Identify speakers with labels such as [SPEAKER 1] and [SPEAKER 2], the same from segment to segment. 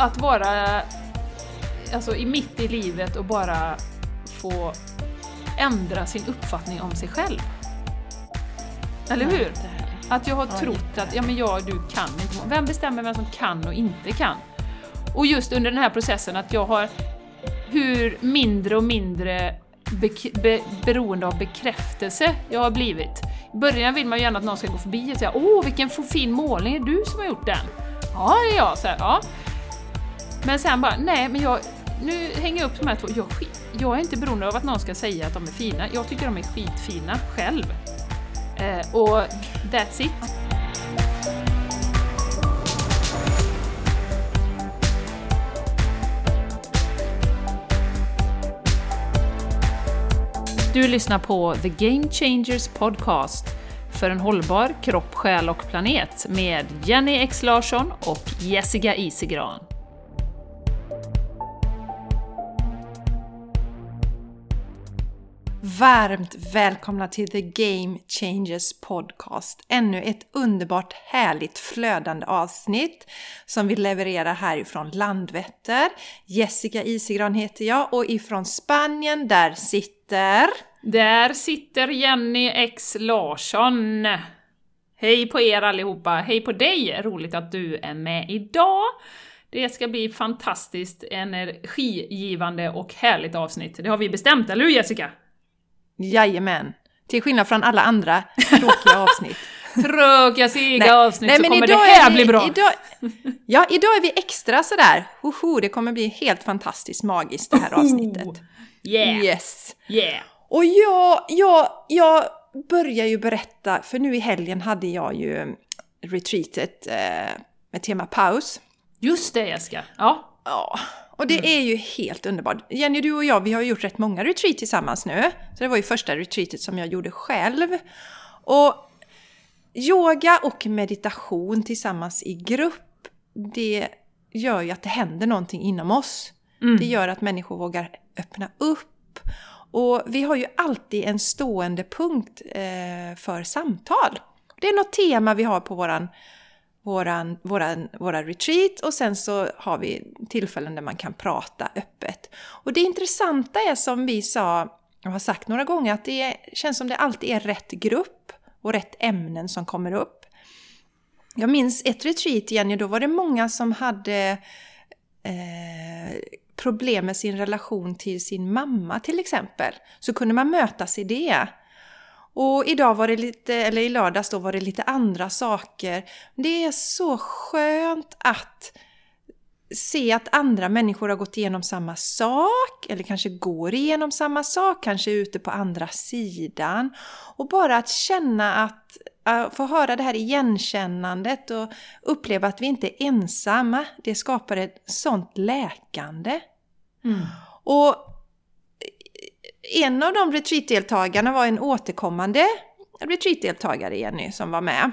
[SPEAKER 1] att vara alltså, i mitt i livet och bara få ändra sin uppfattning om sig själv. Eller hur? Att jag har
[SPEAKER 2] Ja,
[SPEAKER 1] trott att ja, men jag, du kan inte. Vem bestämmer vem som kan och inte kan? Och just under den här processen att jag har hur mindre och mindre be, beroende av bekräftelse jag har blivit. I början vill man ju gärna att någon ska gå förbi och säga Åh, vilken fin målning, är det du som har gjort den? Ja, det är jag. Så här, ja. Men sen bara, nej men jag, nu hänger jag upp de här två. Jag, jag är inte beroende av att någon ska säga att de är fina. Jag tycker de är skitfina själv. Eh, och that's it. Du lyssnar på The Game Changers Podcast för en hållbar kropp, själ och planet med Jenny X Larsson och Jessica Isigran.
[SPEAKER 2] Varmt välkomna till The Game Changers Podcast. Ännu ett underbart härligt flödande avsnitt som vi levererar härifrån Landvetter. Jessica Isigran heter jag och ifrån Spanien där sitter...
[SPEAKER 1] Där sitter Jenny X Larsson. Hej på er allihopa! Hej på dig! Roligt att du är med idag! Det ska bli fantastiskt energigivande och härligt avsnitt. Det har vi bestämt, eller hur Jessica?
[SPEAKER 2] Jajamän! Till skillnad från alla andra tråkiga avsnitt.
[SPEAKER 1] Tråkiga, sega avsnitt så
[SPEAKER 2] men
[SPEAKER 1] kommer det
[SPEAKER 2] idag
[SPEAKER 1] här
[SPEAKER 2] är vi-
[SPEAKER 1] bli bra!
[SPEAKER 2] Idag, ja, idag är vi extra sådär. Hoho, det kommer bli helt fantastiskt magiskt det här avsnittet.
[SPEAKER 1] Oh, yeah!
[SPEAKER 2] Yes!
[SPEAKER 1] Yeah!
[SPEAKER 2] Och jag, jag, jag börjar ju berätta, för nu i helgen hade jag ju retreatet eh, med tema paus.
[SPEAKER 1] Just det Jessica! Ja.
[SPEAKER 2] Ja, och det är ju helt underbart. Jenny, du och jag, vi har gjort rätt många retreat tillsammans nu. Så det var ju första retreatet som jag gjorde själv. Och yoga och meditation tillsammans i grupp, det gör ju att det händer någonting inom oss.
[SPEAKER 1] Mm.
[SPEAKER 2] Det gör att människor vågar öppna upp. Och vi har ju alltid en stående punkt eh, för samtal. Det är något tema vi har på våran, våran, våran, våra retreat och sen så har vi tillfällen där man kan prata öppet. Och det intressanta är som vi sa, och har sagt några gånger, att det känns som det alltid är rätt grupp och rätt ämnen som kommer upp. Jag minns ett retreat, Jenny, då var det många som hade eh, problem med sin relation till sin mamma till exempel. Så kunde man mötas i det. Och idag var det lite, eller i lördags då var det lite andra saker. Det är så skönt att se att andra människor har gått igenom samma sak, eller kanske går igenom samma sak, kanske är ute på andra sidan. Och bara att känna att, äh, få höra det här igenkännandet och uppleva att vi inte är ensamma, det skapar ett sånt läkande.
[SPEAKER 1] Mm.
[SPEAKER 2] Och en av de retreatdeltagarna var en återkommande retreatdeltagare, Jenny, som var med.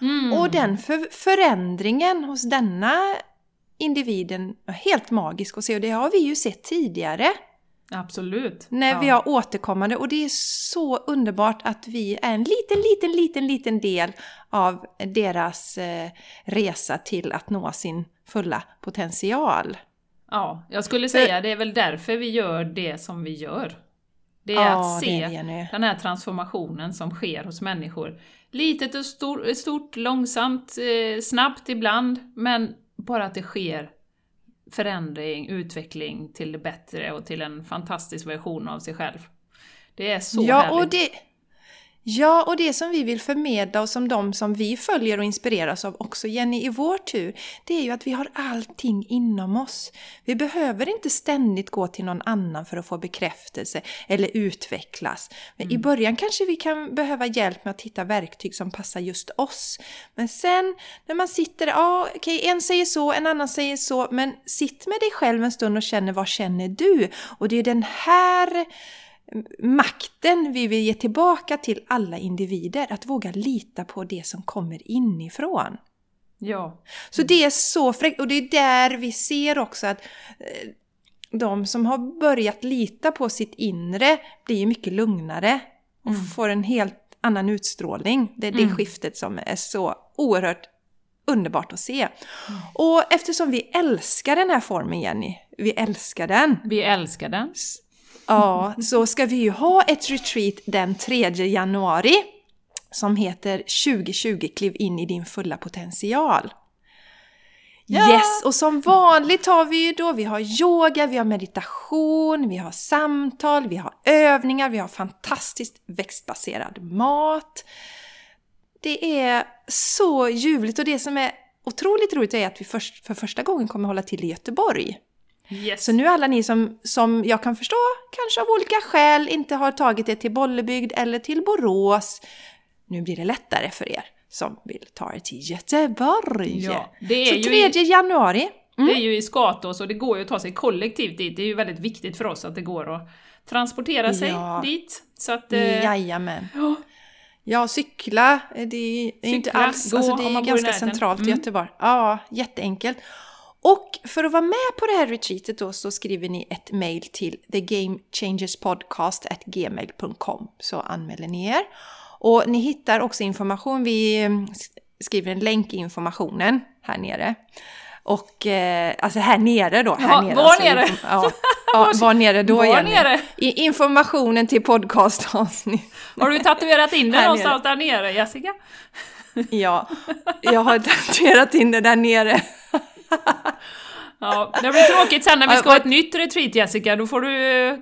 [SPEAKER 1] Mm.
[SPEAKER 2] Och den för förändringen hos denna individen var helt magisk att se och det har vi ju sett tidigare
[SPEAKER 1] Absolut.
[SPEAKER 2] när
[SPEAKER 1] Ja.
[SPEAKER 2] vi har återkommande och det är så underbart att vi är en liten, liten, liten, liten del av deras eh, resa till att nå sin fulla potential.
[SPEAKER 1] Ja, jag skulle säga det är väl därför vi gör det som vi gör. Det är
[SPEAKER 2] Ja,
[SPEAKER 1] att se
[SPEAKER 2] är
[SPEAKER 1] den här transformationen som sker hos människor. Litet och stor, stort, långsamt, eh, snabbt ibland, men bara att det sker förändring, utveckling till det bättre och till en fantastisk version av sig själv. Det är så
[SPEAKER 2] ja,
[SPEAKER 1] härligt.
[SPEAKER 2] och det, ja, och det som vi vill förmedla och som de som vi följer och inspireras av också, Jenny, i vår tur, det är ju att vi har allting inom oss. Vi behöver inte ständigt gå till någon annan för att få bekräftelse eller utvecklas. Men I början kanske vi kan behöva hjälp med att hitta verktyg som passar just oss. Men sen när man sitter, ja okej, en säger så, en annan säger så, men sitt med dig själv en stund och känner vad känner du? Och det är den här makten vi vill ge tillbaka till alla individer. Att våga lita på det som kommer inifrån.
[SPEAKER 1] Ja.
[SPEAKER 2] Så det är så fräckt och det är där vi ser också att eh, de som har börjat lita på sitt inre blir ju mycket lugnare och får en helt annan utstrålning. Det är det
[SPEAKER 1] Mm.
[SPEAKER 2] skiftet som är så oerhört underbart att se. Och eftersom vi älskar den här formen Jenny, vi älskar den.
[SPEAKER 1] Vi älskar den.
[SPEAKER 2] Ja, så ska vi ju ha ett retreat den 3 januari som heter 2020 kliv in i din fulla potential.
[SPEAKER 1] Ja.
[SPEAKER 2] Yes, och som vanligt har vi ju då, vi har yoga, vi har meditation, vi har samtal, vi har övningar, vi har fantastiskt växtbaserad mat. Det är så ljuvligt och det som är otroligt roligt är att vi först, för första gången kommer hålla till i Göteborg.
[SPEAKER 1] Yes.
[SPEAKER 2] Så nu alla ni som, som jag kan förstå kanske av olika skäl inte har tagit er till Bollebygd eller till Borås. Nu blir det lättare för er som vill ta er till Göteborg.
[SPEAKER 1] Ja, det är
[SPEAKER 2] Så
[SPEAKER 1] ju
[SPEAKER 2] 3
[SPEAKER 1] i-
[SPEAKER 2] januari.
[SPEAKER 1] Det är ju i Skatås och det går ju att ta sig kollektivt dit. Det är ju väldigt viktigt för oss att det går att transportera sig
[SPEAKER 2] Ja.
[SPEAKER 1] dit. Så att... Eh,
[SPEAKER 2] Jajamän.
[SPEAKER 1] ja.
[SPEAKER 2] Ja, cykla, eh, det är är inte
[SPEAKER 1] Cykla,
[SPEAKER 2] alls,
[SPEAKER 1] gå
[SPEAKER 2] alltså det är ganska centralt i
[SPEAKER 1] Mm.
[SPEAKER 2] Göteborg. Ja, jätteenkelt. Och för att vara med på det här retreatet då så skriver ni ett mail till thegamechangerspodcast.gmail.com så anmäler ni er. Och ni hittar också information, vi eh, skriver en länk i informationen här nere. Och eh, alltså här nere då. Här
[SPEAKER 1] Ja,
[SPEAKER 2] nere,
[SPEAKER 1] var
[SPEAKER 2] alltså,
[SPEAKER 1] nere?
[SPEAKER 2] Ja, ja, var nere då
[SPEAKER 1] Var nere?
[SPEAKER 2] I informationen till podcastavsnitt.
[SPEAKER 1] Har du tatuerat in det någonstans där nere, Jessica?
[SPEAKER 2] Ja, jag har tatuerat in det där nere.
[SPEAKER 1] Ja, det blir tråkigt sen när vi ska ha ett nytt retreat, Jessica. Då får du eh,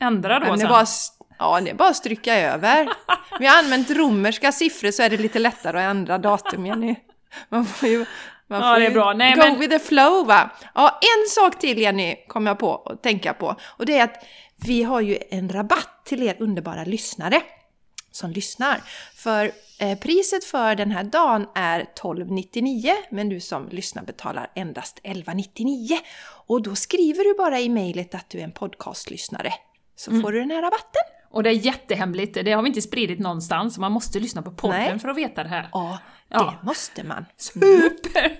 [SPEAKER 1] ändra då sen.
[SPEAKER 2] bara, ja, det är bara att stryka över. Vi har använt romerska siffror så är det lite lättare att ändra datum, Jenny. Man får ju,
[SPEAKER 1] Ja, det är bra. Nej,
[SPEAKER 2] go
[SPEAKER 1] men-
[SPEAKER 2] with the flow va. Ja, en sak till Jenny kom jag på att tänka på. Och det är att vi har ju en rabatt till er underbara lyssnare som lyssnar. För priset för den här dagen är 12,99 men du som lyssnar betalar endast 11,99. Och då skriver du bara i mejlet att du är en podcastlyssnare så
[SPEAKER 1] Mm.
[SPEAKER 2] får du den här rabatten.
[SPEAKER 1] Och det är jättehemligt, det har vi inte spridit någonstans. Man måste lyssna på podden
[SPEAKER 2] Nej.
[SPEAKER 1] för att veta det här.
[SPEAKER 2] Ja,
[SPEAKER 1] Ja.
[SPEAKER 2] det måste man.
[SPEAKER 1] Super!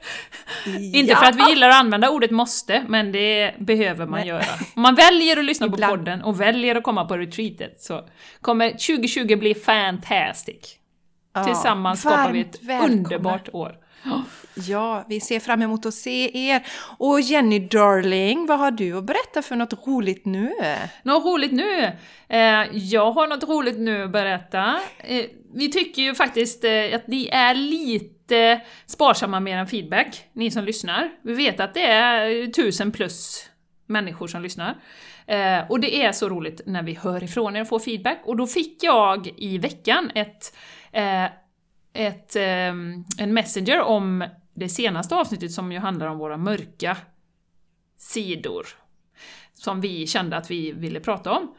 [SPEAKER 1] Inte för att vi gillar att använda ordet måste, men det behöver man göra. Om man väljer att lyssna på podden och väljer att komma på retreatet så kommer 2020 bli fantastic. Tillsammans skapar vi ett
[SPEAKER 2] välkomna.
[SPEAKER 1] underbart år.
[SPEAKER 2] Ja, vi ser fram emot att se er. Och Jenny Darling, vad har du att berätta för något roligt nu?
[SPEAKER 1] Något roligt nu? Eh, jag har något roligt nu att berätta. Eh, vi tycker ju faktiskt eh, att ni är lite sparsamma med er feedback, ni som lyssnar. Vi vet att det är tusen plus människor som lyssnar. Eh, och det är så roligt när vi hör ifrån er och får feedback. Och då fick jag i veckan ett, Eh, ett, eh, en messenger om det senaste avsnittet som ju handlar om våra mörka sidor som vi kände att vi ville prata om.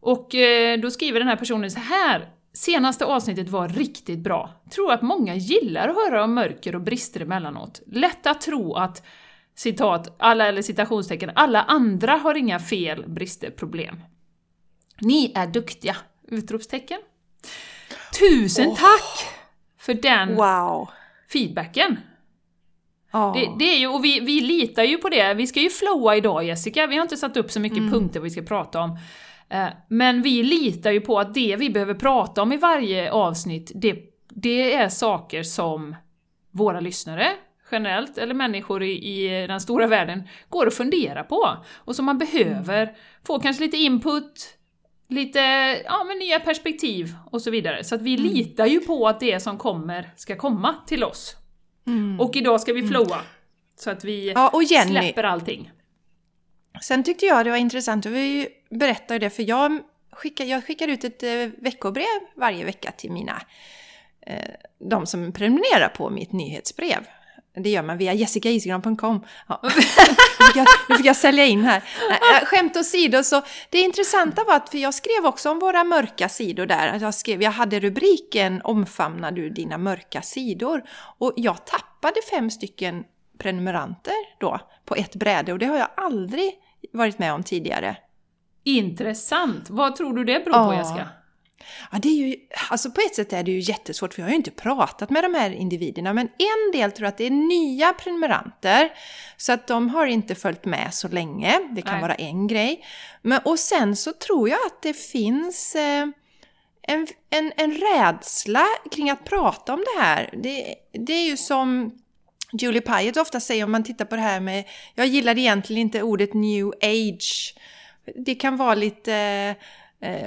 [SPEAKER 1] Och eh, då skriver den här personen så här. Senaste avsnittet var riktigt bra. Tror att många gillar att höra om mörker och brister emellanåt. Lätt att tro att citat, alla eller citationstecken, alla andra har inga fel, brister, problem. Ni är duktiga! Utropstecken. Tusen
[SPEAKER 2] Åh.
[SPEAKER 1] tack för den
[SPEAKER 2] Wow!
[SPEAKER 1] feedbacken!
[SPEAKER 2] Ja.
[SPEAKER 1] Det, det är ju, och vi, vi litar ju på det. Vi ska ju flowa idag Jessica, vi har inte satt upp så mycket
[SPEAKER 2] Mm.
[SPEAKER 1] punkter vi ska prata om. Eh, Men vi litar ju på att det vi behöver prata om i varje avsnitt, det, det är saker som våra lyssnare generellt, eller människor i, i den stora världen, går att fundera på. Och som man behöver få kanske lite input, lite ja, men nya perspektiv och så vidare. Så att vi litar ju på att det som kommer ska komma till oss.
[SPEAKER 2] Mm.
[SPEAKER 1] Och idag ska vi flowa. Så att vi
[SPEAKER 2] Ja, och Jenny,
[SPEAKER 1] släpper allting.
[SPEAKER 2] sen tyckte jag det var intressant, och vi berättar ju det, för jag skickar, jag skickar ut ett eh, veckobrev varje vecka till mina, eh, de som prenumererar på mitt nyhetsbrev. Det gör man via jessicaisigran.com. Ja. nu, fick jag, nu fick jag sälja in här. Skämt åsido, så det intressanta var att för jag skrev också om våra mörka sidor där. Jag, skrev, jag hade rubriken Omfamnar du dina mörka sidor? Och jag tappade fem stycken prenumeranter då på ett bräde och det har jag aldrig varit med om tidigare.
[SPEAKER 1] Intressant! Vad tror du det beror på
[SPEAKER 2] Ja.
[SPEAKER 1] Jessica?
[SPEAKER 2] Ja, det är ju, alltså på ett sätt är det ju jättesvårt för jag har ju inte pratat med de här individerna. Men en del tror att det är nya prenumeranter. Så att de har inte följt med så länge. Det kan
[SPEAKER 1] Nej.
[SPEAKER 2] vara en grej. Men, och sen så tror jag att det finns eh, en, en, en rädsla kring att prata om det här. Det, det är ju som Julie Pyatt ofta säger om man tittar på det här med, jag gillar egentligen inte ordet new age. Det kan vara lite eh,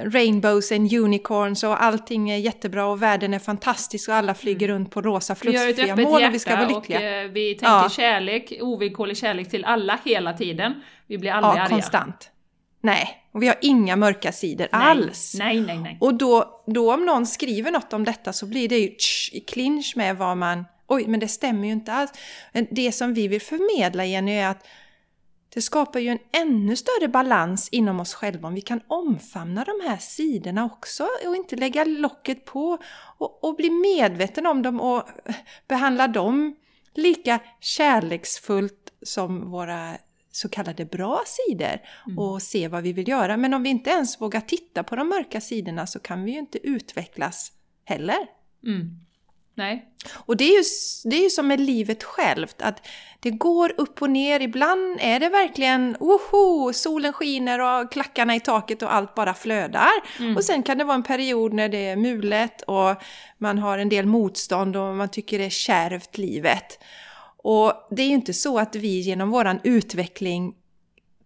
[SPEAKER 2] rainbows and unicorns och allting är jättebra och världen är fantastisk och alla flyger runt på rosa fluffig mål och vi ska vara lyckliga.
[SPEAKER 1] och eh, vi tänker
[SPEAKER 2] Ja.
[SPEAKER 1] kärlek, ovillkorlig kärlek till alla hela tiden. Vi blir aldrig
[SPEAKER 2] ja,
[SPEAKER 1] arga.
[SPEAKER 2] konstant. Nej, och vi har inga mörka sidor
[SPEAKER 1] Nej.
[SPEAKER 2] alls.
[SPEAKER 1] Nej, nej, nej.
[SPEAKER 2] Och då, då om någon skriver något om detta så blir det ju tsch, i clinch med vad man... Oj, men det stämmer ju inte alls. Det som vi vill förmedla Jenny är att det skapar ju en ännu större balans inom oss själva om vi kan omfamna de här sidorna också och inte lägga locket på och, och bli medveten om dem och behandla dem lika kärleksfullt som våra så kallade bra sidor och se vad vi vill göra. Men om vi inte ens vågar titta på de mörka sidorna så kan vi ju inte utvecklas heller.
[SPEAKER 1] Mm. Nej.
[SPEAKER 2] Och det är, ju, det är ju som med livet självt, att det går upp och ner. Ibland är det verkligen woho, solen skiner och klackarna i taket och allt bara flödar. Och sen kan det vara en period när det är mulet och man har en del motstånd och man tycker det är kärvt livet. Och det är ju inte så att vi genom våran utveckling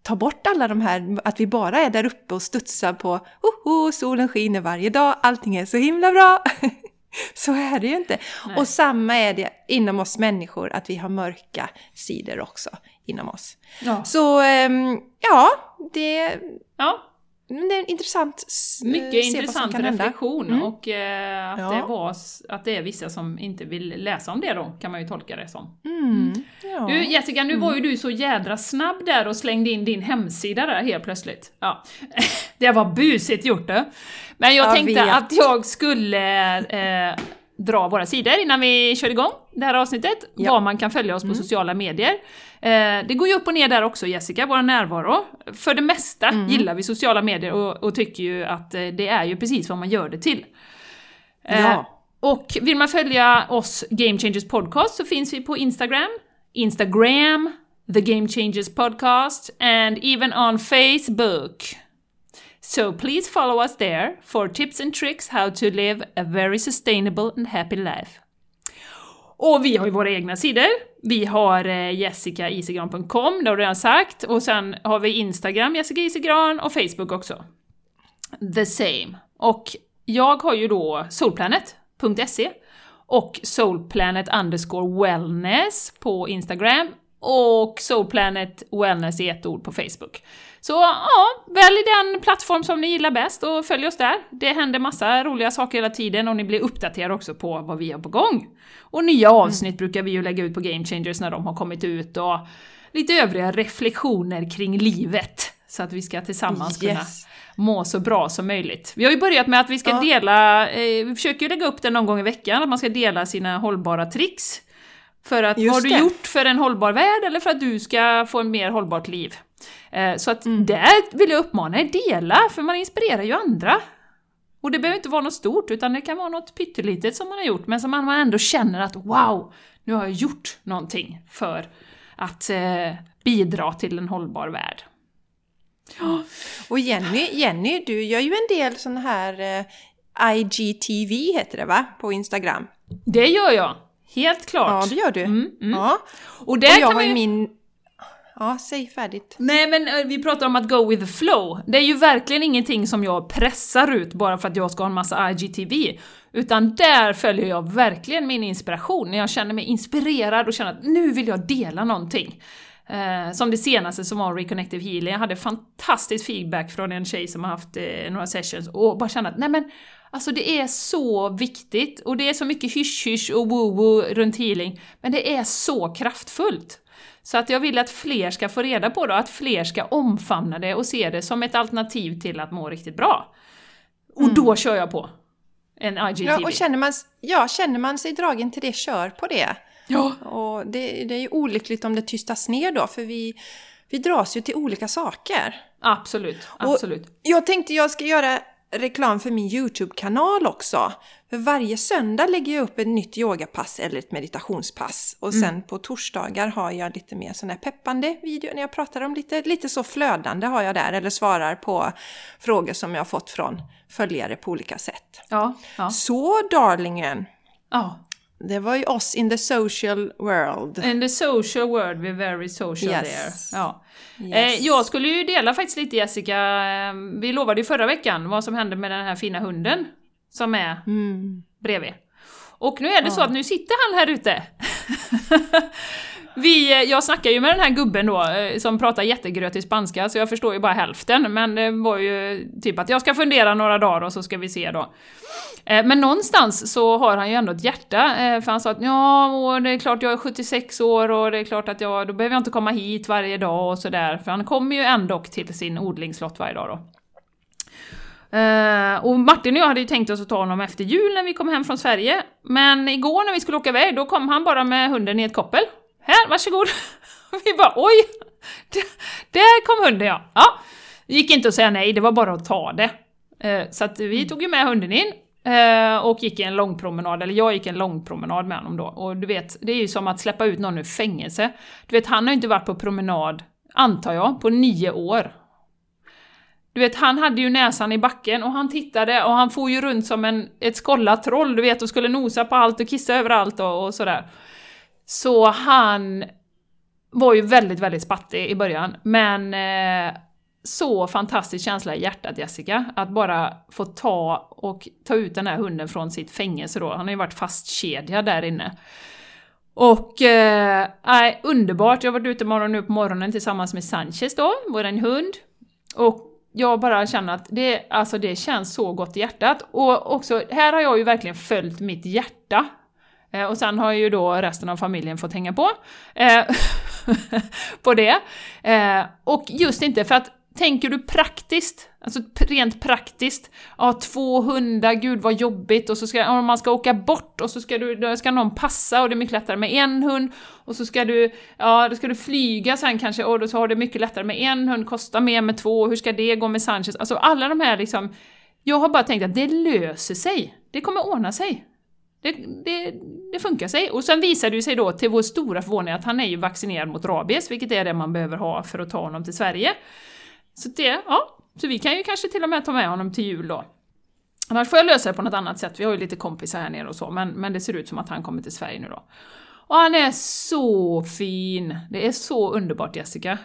[SPEAKER 2] tar bort alla de här, att vi bara är där uppe och studsar på Oho, solen skiner varje dag, allting är så himla bra. så är det ju inte.
[SPEAKER 1] Nej.
[SPEAKER 2] Och samma är det inom oss människor, att vi har mörka sidor också inom oss.
[SPEAKER 1] Ja.
[SPEAKER 2] Så ehm, ja, det,
[SPEAKER 1] ja.
[SPEAKER 2] Men det är en intressant eh,
[SPEAKER 1] Mycket intressant reflektion
[SPEAKER 2] Mm.
[SPEAKER 1] och eh, att,
[SPEAKER 2] Ja.
[SPEAKER 1] det var, att det är vissa som inte vill läsa om det då, kan man ju tolka det som.
[SPEAKER 2] Mm, ja.
[SPEAKER 1] Du Jessica, nu var ju du så jädra snabb där och slängde in din hemsida där helt plötsligt. Ja. Det var busigt gjort du! Men jag
[SPEAKER 2] Jag
[SPEAKER 1] tänkte
[SPEAKER 2] vet.
[SPEAKER 1] att jag skulle eh, dra våra sidor innan vi kör igång det här avsnittet,
[SPEAKER 2] Ja. Mm.
[SPEAKER 1] var man kan följa oss på sociala medier. Eh, det går ju upp och ner där också Jessica, vår närvaro. För det mesta
[SPEAKER 2] Mm.
[SPEAKER 1] gillar vi sociala medier och, och tycker ju att eh, det är ju precis vad man gör det till. Eh,
[SPEAKER 2] Ja.
[SPEAKER 1] och vill man följa oss Game Changers Podcast så finns vi på Instagram, Instagram, The Game Changers Podcast and even on Facebook. So please follow us there for tips and tricks how to live a very sustainable and happy life. Och vi har ju våra egna sidor. Vi har eh, jessicaisegran.com, det har du redan sagt. Och sen har vi Instagram, Jessica Isegran, och Facebook också. The same. Och jag har ju då soulplanet.se och soulplanet underscore wellness på Instagram och soulplanet wellness i ett ord på Facebook. Så ja, välj den plattform som ni gillar bäst och följ oss där. Det händer massa roliga saker hela tiden och ni blir uppdaterade också på vad vi har på gång. Och nya avsnitt brukar vi ju lägga ut på Game Changers när de har kommit ut och lite övriga reflektioner kring livet. Så att vi ska tillsammans kunna
[SPEAKER 2] Yes.
[SPEAKER 1] må så bra som möjligt. Vi har ju börjat med att vi ska
[SPEAKER 2] Ja.
[SPEAKER 1] dela, eh, vi försöker ju lägga upp det någon gång i veckan, att man ska dela sina hållbara tricks. För att
[SPEAKER 2] Just
[SPEAKER 1] vad har du
[SPEAKER 2] det.
[SPEAKER 1] gjort för en hållbar värld eller för att du ska få en mer hållbart liv? Eh, så att
[SPEAKER 2] Mm.
[SPEAKER 1] där vill jag uppmana er, dela, för man inspirerar ju andra. Och det behöver inte vara något stort, utan det kan vara något pyttelitet som man har gjort, men som man man ändå känner att wow, nu har jag gjort någonting för att eh, bidra till en hållbar värld.
[SPEAKER 2] Och Jenny, Jenny, du gör ju en del sån här eh, IGTV heter det va? På Instagram.
[SPEAKER 1] Det gör jag, helt klart.
[SPEAKER 2] Ja, det gör du.
[SPEAKER 1] Mm, mm.
[SPEAKER 2] Ja.
[SPEAKER 1] Och där
[SPEAKER 2] Och jag
[SPEAKER 1] kan
[SPEAKER 2] ju
[SPEAKER 1] ju...
[SPEAKER 2] min... Ja, säg färdigt.
[SPEAKER 1] Nej men eh, vi pratar om att go with the flow. Det är ju verkligen ingenting som jag pressar ut bara för att jag ska ha en massa IGTV. Utan där följer jag verkligen min inspiration, när jag känner mig inspirerad och känner att nu vill jag dela någonting. Eh, som det senaste som var Reconnective Healing, jag hade fantastisk feedback från en tjej som har haft eh, några sessions och bara kände att nej men Alltså det är så viktigt och det är så mycket hysch-hysch och woo-woo runt healing, men det är så kraftfullt. Så att jag vill att fler ska få reda på det, att fler ska omfamna det och se det som ett alternativ till att må riktigt bra. Och då kör jag på en IGTV.
[SPEAKER 2] Ja, och känner man, ja, känner man sig dragen till det, kör på det.
[SPEAKER 1] Ja.
[SPEAKER 2] Och det, det är ju olyckligt om det tystas ner då, för vi, vi dras ju till olika saker.
[SPEAKER 1] Absolut, absolut.
[SPEAKER 2] Jag tänkte jag ska göra reklam för min YouTube-kanal också. För varje söndag lägger jag upp ett nytt yogapass eller ett meditationspass. Och sen på torsdagar har jag lite mer sån här peppande video när jag pratar om lite, lite så flödande har jag där. Eller svarar på frågor som jag har fått från följare på olika sätt.
[SPEAKER 1] Ja, ja,
[SPEAKER 2] Så darlingen!
[SPEAKER 1] ja.
[SPEAKER 2] Det var ju oss in the social world.
[SPEAKER 1] In the social world we're very social
[SPEAKER 2] Yes.
[SPEAKER 1] there. Ja.
[SPEAKER 2] Yes.
[SPEAKER 1] Eh, jag skulle ju dela faktiskt lite Jessica, eh, vi lovade ju förra veckan vad som hände med den här fina hunden som är
[SPEAKER 2] Mm.
[SPEAKER 1] bredvid. Och nu är det så
[SPEAKER 2] Ja.
[SPEAKER 1] att nu sitter han här ute. Vi, eh, jag snackar ju med den här gubben då, eh, som pratar jättegrötig spanska, så jag förstår ju bara hälften, men det var ju eh, typ att jag ska fundera några dagar och så ska vi se då. Men någonstans så har han ju ändå ett hjärta, för han sa att ja, och det är klart jag är 76 år och det är klart att jag, då behöver jag inte komma hit varje dag och sådär, för han kommer ju ändå till sin odlingslott varje dag då. Uh, och Martin och jag hade ju tänkt oss att ta honom efter jul när vi kom hem från Sverige, men igår när vi skulle åka iväg, då kom han bara med hunden i ett koppel. Här, varsågod! vi bara oj! Där kom hunden ja! Ja, det gick inte att säga nej, det var bara att ta det. Eh, så att vi tog ju med hunden in eh, och gick en lång promenad, eller jag gick en lång promenad med honom då. Och du vet, det är ju som att släppa ut någon ur fängelse. Du vet, han har inte varit på promenad, antar jag, på nio år. Du vet, han hade ju näsan i backen och han tittade och han for ju runt som en, ett skållat troll, du vet, och skulle nosa på allt och kissa överallt och, och sådär. Så han var ju väldigt, väldigt spattig i början, men eh, så fantastisk känsla i hjärtat Jessica, att bara få ta och ta ut den här hunden från sitt fängelse då. Han har ju varit fastkedjad där inne. Och, eh, nej, underbart. Jag har varit ute morgon nu på morgonen tillsammans med Sanchez då, våran hund. Och jag bara känner att det, alltså det känns så gott i hjärtat. Och också, här har jag ju verkligen följt mitt hjärta. Eh, och sen har ju då resten av familjen fått hänga på. Eh, på det. Eh, och just inte för att Tänker du praktiskt, alltså rent praktiskt, ja två hundar, gud vad jobbigt och så ska ja, man ska åka bort och så ska, du, då ska någon passa och det är mycket lättare med en hund och så ska du, ja då ska du flyga sen kanske och då så har det mycket lättare med en hund, kostar mer med två, hur ska det gå med Sanchez? Alltså alla de här liksom, jag har bara tänkt att det löser sig, det kommer ordna sig. Det, det, det funkar sig. Och sen visar det sig då till vår stora förvåning att han är ju vaccinerad mot rabies, vilket är det man behöver ha för att ta honom till Sverige. Så det, ja, så vi kan ju kanske till och med ta med honom till jul då. Annars får jag lösa det på något annat sätt, vi har ju lite kompisar här nere och så, men, men det ser ut som att han kommer till Sverige nu då. Och han är så fin! Det är så underbart Jessica.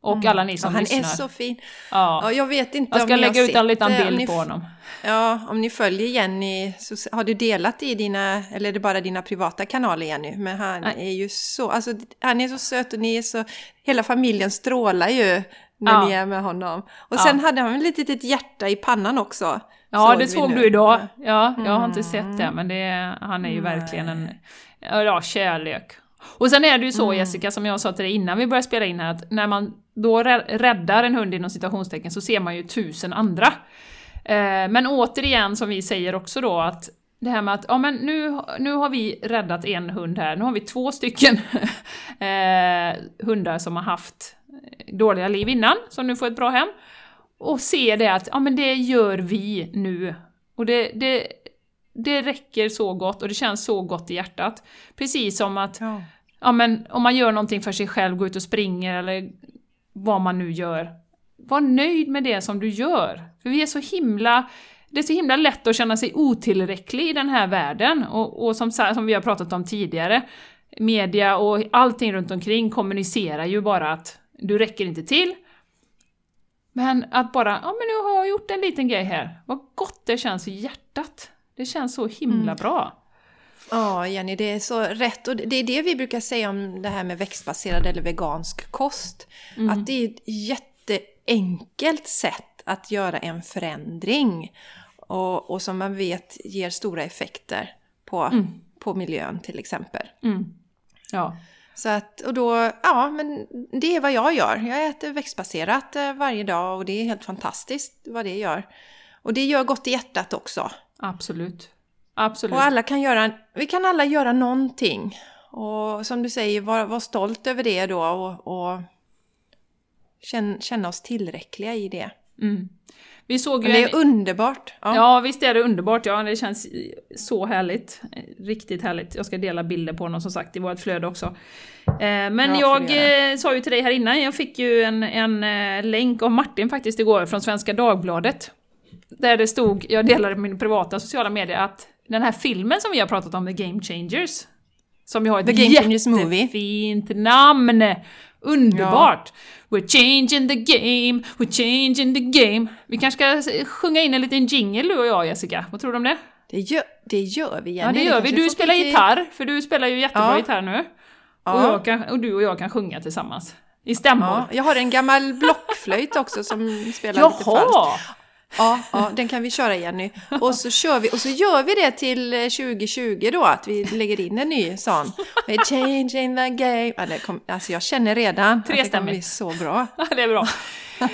[SPEAKER 1] Och alla ni som
[SPEAKER 2] Mm. Ja, han
[SPEAKER 1] lyssnar.
[SPEAKER 2] är så fin.
[SPEAKER 1] ja.
[SPEAKER 2] Ja, jag vet inte
[SPEAKER 1] Jag ska
[SPEAKER 2] om
[SPEAKER 1] lägga ut en liten bild på honom.
[SPEAKER 2] Ja, om ni följer Jenny, så har du delat i dina, eller är det bara dina privata kanaler Jenny? Men han
[SPEAKER 1] Nej.
[SPEAKER 2] är ju så, alltså han är så söt och ni är så, hela familjen strålar ju när
[SPEAKER 1] Ja.
[SPEAKER 2] ni är med honom. Och
[SPEAKER 1] Ja.
[SPEAKER 2] sen hade han ett litet, hjärta i pannan också.
[SPEAKER 1] Ja, det
[SPEAKER 2] vi
[SPEAKER 1] såg du idag. Ja, jag har inte
[SPEAKER 2] Mm.
[SPEAKER 1] sett det, men det, han är ju verkligen en ja, kärlek. Och sen är det ju så
[SPEAKER 2] Mm.
[SPEAKER 1] Jessica, som jag sa till dig innan vi började spela in här, att när man då rä- räddar en hund inom citationstecken så ser man ju tusen andra. Eh, men återigen, som vi säger också då, att det här med att ja, men nu, nu har vi räddat en hund här, nu har vi två stycken eh, hundar som har haft dåliga liv innan, som nu får ett bra hem. Och se det att ja, men det gör vi nu. Och det, det, det räcker så gott och det känns så gott i hjärtat. Precis som att
[SPEAKER 2] Ja.
[SPEAKER 1] ja, men om man gör någonting för sig själv, går ut och springer eller vad man nu gör. Var nöjd med det som du gör. För vi är så himla... Det är så himla lätt att känna sig otillräcklig i den här världen. Och, och som, som vi har pratat om tidigare, media och allting runt omkring kommunicerar ju bara att du räcker inte till. Men att bara, ja men nu har jag gjort en liten grej här. Vad gott det känns i hjärtat. Det känns så himla bra.
[SPEAKER 2] Ja, Jenny, det är så rätt. Och det är det vi brukar säga om det här med växtbaserad eller vegansk kost.
[SPEAKER 1] Mm.
[SPEAKER 2] Att det är ett jätteenkelt sätt att göra en förändring. Och, och som man vet ger stora effekter på, på miljön till exempel.
[SPEAKER 1] Mm. Ja.
[SPEAKER 2] Så att, och då, ja, men det är vad jag gör. Jag äter växtbaserat eh, varje dag och det är helt fantastiskt vad det gör. Och det gör gott i hjärtat också.
[SPEAKER 1] Absolut. Absolut.
[SPEAKER 2] Och alla kan göra, vi kan alla göra någonting. Och som du säger, var, var stolt över det då och, och känna, känna oss tillräckliga i det.
[SPEAKER 1] Mm. Vi såg ju
[SPEAKER 2] Men det
[SPEAKER 1] en...
[SPEAKER 2] är underbart. Ja.
[SPEAKER 1] Ja, visst är det underbart. Ja, det känns så härligt. Riktigt härligt. Jag ska dela bilder på honom som sagt i vårt flöde också. Eh, Men
[SPEAKER 2] får
[SPEAKER 1] jag eh, sa ju till dig här innan, jag fick ju en, en eh, länk av Martin faktiskt igår från Svenska Dagbladet. Där det stod, jag delade på min privata sociala medier, att den här filmen som vi har pratat om, The Game Changers, som ju har ett
[SPEAKER 2] The Game Changers Movie.
[SPEAKER 1] jättefint namn! Underbart! We're changing the game, we're changing the game. Vi kanske ska sjunga in en liten jingle du och jag Jessica, vad tror du om det?
[SPEAKER 2] Det gör, det gör vi, Jenny.
[SPEAKER 1] Ja det gör vi, du spelar
[SPEAKER 2] lite-
[SPEAKER 1] gitarr, för du spelar ju jättebra
[SPEAKER 2] Ja.
[SPEAKER 1] gitarr nu. Och,
[SPEAKER 2] Ja.
[SPEAKER 1] jag kan, och du och jag kan sjunga tillsammans. I stämmor.
[SPEAKER 2] Ja, jag har en gammal blockflöjt också som spelar lite falskt. Ja, ja, den kan vi köra Jenny. Och så kör vi, och så gör vi det till eh, 2020 då, att vi lägger in en ny sån. We're changing the game. Ja, det kom, alltså jag känner redan att det kommer bli så bra.
[SPEAKER 1] Ja, det är bra.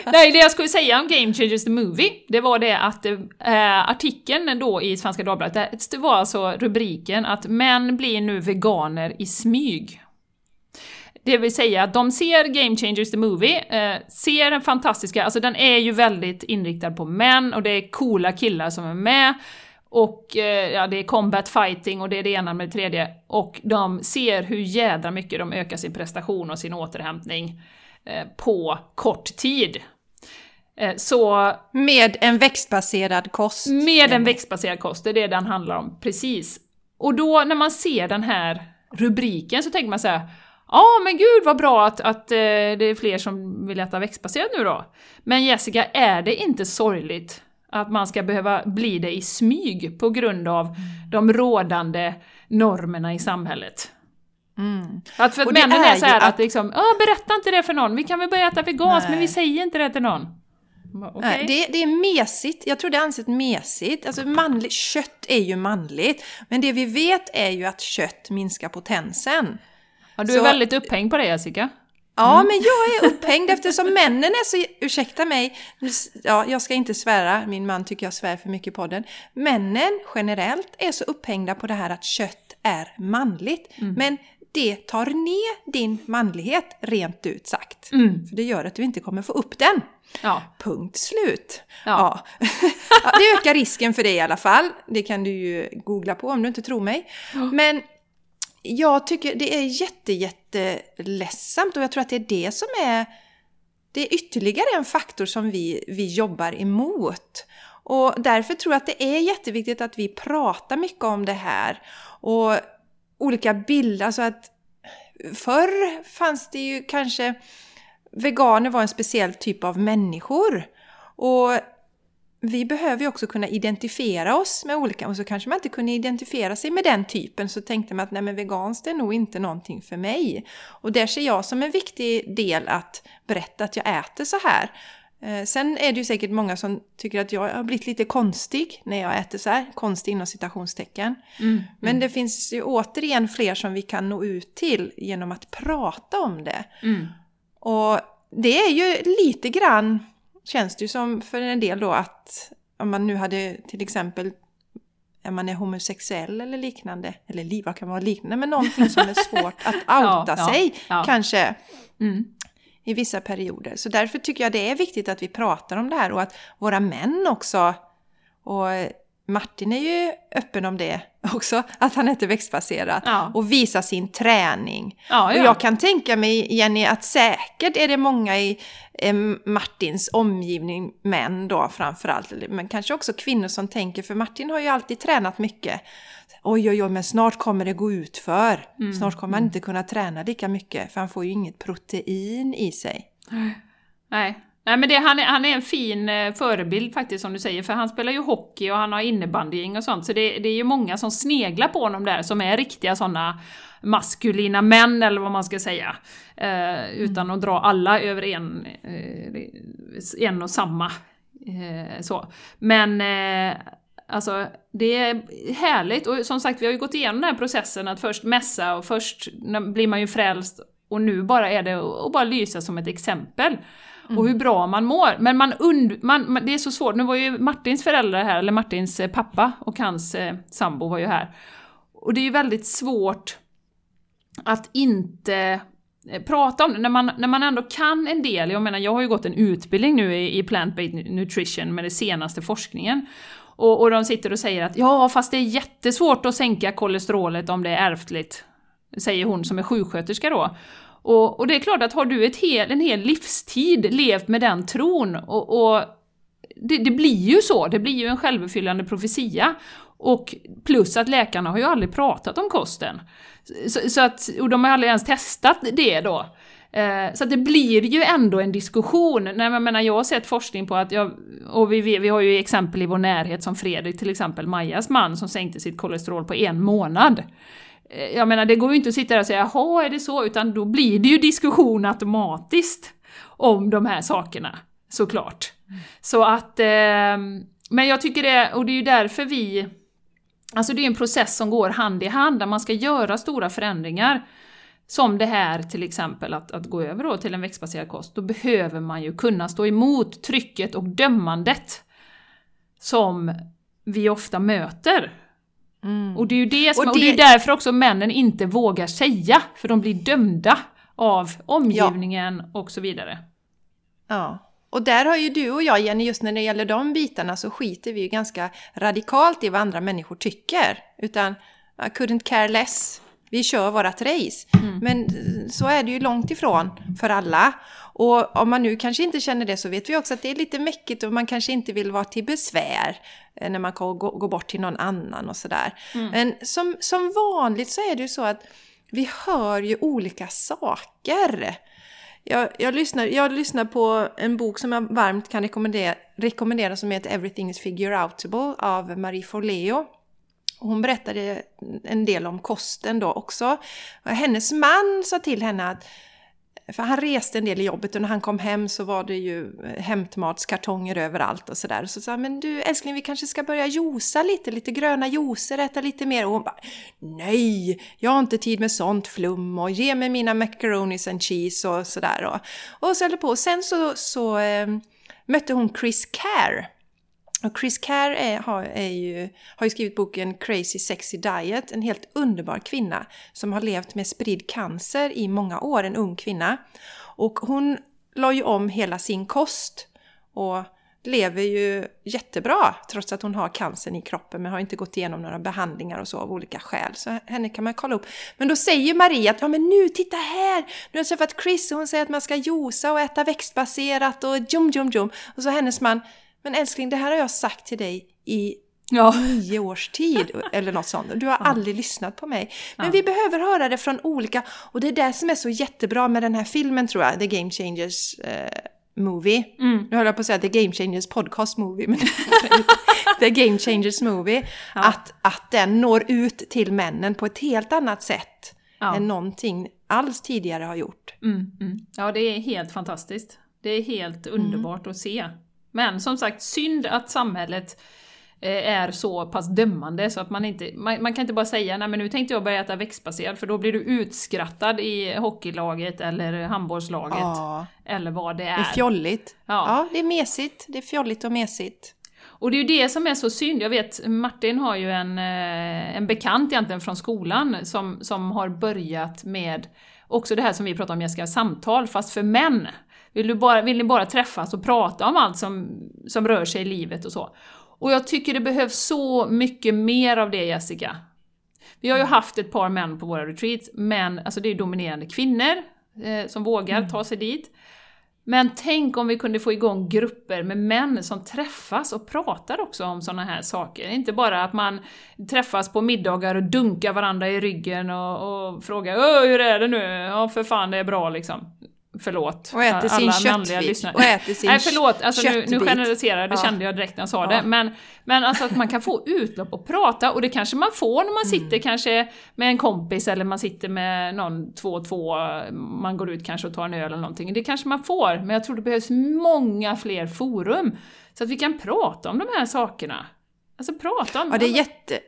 [SPEAKER 1] Nej, det jag skulle säga om Game Changers the Movie, det var det att eh, artikeln då i Svenska Dagbladet, det var alltså rubriken att män blir nu veganer i smyg. Det vill säga att de ser Game Changers the Movie, eh, ser den fantastiska, alltså den är ju väldigt inriktad på män och det är coola killar som är med. Och eh, ja, det är combat fighting och det är det ena med det tredje. Och de ser hur jädra mycket de ökar sin prestation och sin återhämtning eh, på kort tid. Eh, så
[SPEAKER 2] Med en växtbaserad kost.
[SPEAKER 1] med en växtbaserad kost, det är det den handlar om, precis. Och då när man ser den här rubriken så tänker man så här. Ja men gud vad bra att, att eh, det är fler som vill äta växtbaserat nu då. Men Jessica, är det inte sorgligt att man ska behöva bli det i smyg på grund av de rådande normerna i samhället?
[SPEAKER 2] Mm.
[SPEAKER 1] Att för att männen
[SPEAKER 2] är
[SPEAKER 1] är så här att,
[SPEAKER 2] att-
[SPEAKER 1] liksom, "Ja, berätta inte det för någon, vi kan väl börja äta veganskt men vi säger inte det till någon.
[SPEAKER 2] Nej, Det, det är mesigt. Jag tror det anses mesigt. Alltså manligt, kött är ju manligt. Men det vi vet är ju att kött minskar potensen.
[SPEAKER 1] Ja, du är
[SPEAKER 2] så-
[SPEAKER 1] väldigt upphängd på det Jessica.
[SPEAKER 2] Ja, men jag är upphängd eftersom männen är så, ursäkta mig, ja, jag ska inte svära, min man tycker jag svär för mycket i podden. Männen generellt är så upphängda på det här att kött är manligt. Men det tar ner din manlighet, rent ut sagt.
[SPEAKER 1] Mm.
[SPEAKER 2] För det gör att du inte kommer få upp den.
[SPEAKER 1] Ja.
[SPEAKER 2] Punkt slut.
[SPEAKER 1] Ja.
[SPEAKER 2] Ja. Ja, det ökar risken för det i alla fall. Det kan du ju googla på om du inte tror mig. Men jag tycker det är jätte, jätte ledsamt och jag tror att det är det som är det är ytterligare en faktor som vi, vi jobbar emot. Och därför tror jag att det är jätteviktigt att vi pratar mycket om det här. Och olika bilder, alltså att förr fanns det ju kanske veganer var en speciell typ av människor. Och vi behöver ju också kunna identifiera oss med olika, och så kanske man inte kunde identifiera sig med den typen, så tänkte man att nej men veganskt är nog inte någonting för mig. Och där ser jag som en viktig del att berätta att jag äter så här. Eh, Sen är det ju säkert många som tycker att jag har blivit lite konstig när jag äter så här, konstig inom citationstecken.
[SPEAKER 1] Mm.
[SPEAKER 2] Men det finns ju återigen fler som vi kan nå ut till genom att prata om det.
[SPEAKER 1] Mm.
[SPEAKER 2] Och det är ju lite grann, känns det ju som för en del då att om man nu hade till exempel om man är homosexuell eller liknande, eller vad kan vara liknande, men någonting som är svårt att outa
[SPEAKER 1] ja,
[SPEAKER 2] sig
[SPEAKER 1] ja.
[SPEAKER 2] kanske
[SPEAKER 1] Mm.
[SPEAKER 2] i vissa perioder. Så därför tycker jag det är viktigt att vi pratar om det här och att våra män också, och Martin är ju öppen om det också, att han äter växtbaserat
[SPEAKER 1] Ja.
[SPEAKER 2] och visar sin träning.
[SPEAKER 1] Ja,
[SPEAKER 2] Och
[SPEAKER 1] ja.
[SPEAKER 2] jag kan tänka mig, Jenny, att säkert är det många i eh, Martins omgivning, män då framförallt, men kanske också kvinnor som tänker, för Martin har ju alltid tränat mycket. Oj, oj, oj, men snart kommer det gå ut för.
[SPEAKER 1] Mm.
[SPEAKER 2] Snart kommer han inte kunna träna lika mycket, för han får ju inget protein i sig.
[SPEAKER 1] Nej. Nej men det, han, är, han är en fin eh, förebild faktiskt som du säger, för han spelar ju hockey och han har innebandying och sånt, så det, det är ju många som sneglar på honom där, som är riktiga sådana maskulina män, eller vad man ska säga. Eh, utan att dra alla över en, eh, en och samma. Eh, så. Men eh, alltså, det är härligt, och som sagt, vi har ju gått igenom den här processen att först mässa och först blir man ju frälst och nu bara är det att bara lysa som ett exempel. Och hur bra man mår. Men man und man, man, det är så svårt, nu var ju Martins föräldrar här, eller Martins eh, pappa och hans eh, sambo var ju här. Och det är ju väldigt svårt att inte eh, prata om det, när man, när man ändå kan en del. Jag menar, jag har ju gått en utbildning nu i, i plant-based nutrition med den senaste forskningen. Och, och de sitter och säger att ja, fast det är jättesvårt att sänka kolesterolet om det är ärftligt. Säger hon som är sjuksköterska då. Och, och det är klart att har du ett hel, en hel livstid levt med den tron och, och det, det blir ju så, det blir ju en självuppfyllande profetia. Och plus att läkarna har ju aldrig pratat om kosten. Så, så att, och de har aldrig ens testat det då. Eh, så det blir ju ändå en diskussion. Nej, jag, menar, jag har sett forskning på att, jag, och vi, vi har ju exempel i vår närhet som Fredrik till exempel, Majas man, som sänkte sitt kolesterol på en månad. Eh, jag menar, det går ju inte att sitta där och säga ”jaha, är det så?” utan då blir det ju diskussion automatiskt om de här sakerna, såklart. Mm. Så att, eh, men jag tycker det, och det är ju därför vi Alltså det är en process som går hand i hand, där man ska göra stora förändringar. Som det här till exempel, att, att gå över då till en växtbaserad kost. Då behöver man ju kunna stå emot trycket och dömandet som vi ofta möter. Mm. Och det är ju det som, och, det... och det är därför också männen inte vågar säga, för de blir dömda av omgivningen ja. och så vidare.
[SPEAKER 2] Ja. Och där har ju du och jag, Jenny, just när det gäller de bitarna så skiter vi ju ganska radikalt i vad andra människor tycker. Utan I couldn't care less. Vi kör vårat race. Mm. Men så är det ju långt ifrån för alla. Och om man nu kanske inte känner det så vet vi också att det är lite mäckigt och man kanske inte vill vara till besvär eh, när man går, bort till någon annan och sådär. Mm. Men som, som vanligt så är det ju så att vi hör ju olika saker. Jag, jag, lyssnar, jag lyssnar på en bok som jag varmt kan rekommendera, rekommendera som heter Everything is figure outable av Marie Forleo. Hon berättade en del om kosten då också. Hennes man sa till henne att för han reste en del i jobbet och när han kom hem så var det ju eh, hämtmatskartonger överallt och sådär. Så sa han, men du älskling vi kanske ska börja josa lite, lite gröna juicer, äta lite mer. Och hon bara, nej, jag har inte tid med sånt flum och ge mig mina macaronis and cheese och sådär. Och, och så höll det på. Sen så, så äh, mötte hon Chris Care och Chris Care är, har, är ju, har ju skrivit boken Crazy Sexy Diet, en helt underbar kvinna som har levt med spridd cancer i många år, en ung kvinna. Och hon la ju om hela sin kost och lever ju jättebra trots att hon har cancern i kroppen men har inte gått igenom några behandlingar och så av olika skäl. Så henne kan man kolla upp. Men då säger Marie att ja men nu, titta här! Nu har jag träffat Chris och hon säger att man ska josa och äta växtbaserat och jum jum jum. Och så hennes man men älskling, det här har jag sagt till dig i ja. nio års tid eller något sånt. Du har ja. aldrig lyssnat på mig. Men ja. vi behöver höra det från olika, och det är det som är så jättebra med den här filmen tror jag, The Game Changers eh, Movie. Mm. Nu höll jag på att säga The Game Changers Podcast Movie, men The Game Changers Movie. Att, att den når ut till männen på ett helt annat sätt än någonting alls tidigare har gjort.
[SPEAKER 1] Mm, mm. Ja, det är helt fantastiskt. Det är helt underbart mm. att se. Men som sagt, synd att samhället eh, är så pass dömande så att man inte, man, man, kan inte bara säga nej men nu tänkte jag börja äta växtbaserad för då blir du utskrattad i hockeylaget eller handbollslaget. Ja. Eller vad det är.
[SPEAKER 2] Det är fjolligt. Ja. ja, det är mesigt. Det är fjolligt och mesigt.
[SPEAKER 1] Och det är ju det som är så synd. Jag vet, Martin har ju en, eh, en bekant egentligen från skolan som, som har börjat med också det här som vi pratar om Jessica, samtal, fast för män. Vill, du bara, vill ni bara träffas och prata om allt som, som rör sig i livet och så? Och jag tycker det behövs så mycket mer av det Jessica. Vi har ju haft ett par män på våra retreats, men alltså det är dominerande kvinnor eh, som vågar mm. ta sig dit. Men tänk om vi kunde få igång grupper med män som träffas och pratar också om sådana här saker. Inte bara att man träffas på middagar och dunkar varandra i ryggen och, och frågar hur är det nu? Ja, för fan det är bra liksom. Förlåt.
[SPEAKER 2] Och äter sin köttbit. Och äter sin
[SPEAKER 1] Nej förlåt, alltså nu, nu generaliserar det ja. kände jag direkt när jag sa ja. det. Men, men alltså att man kan få utlopp och prata, och det kanske man får när man sitter mm. kanske med en kompis eller man sitter med någon två och två, man går ut kanske och tar en öl eller någonting. Det kanske man får, men jag tror det behövs många fler forum. Så att vi kan prata om de här sakerna. Alltså prata om...
[SPEAKER 2] Ja, det är jätte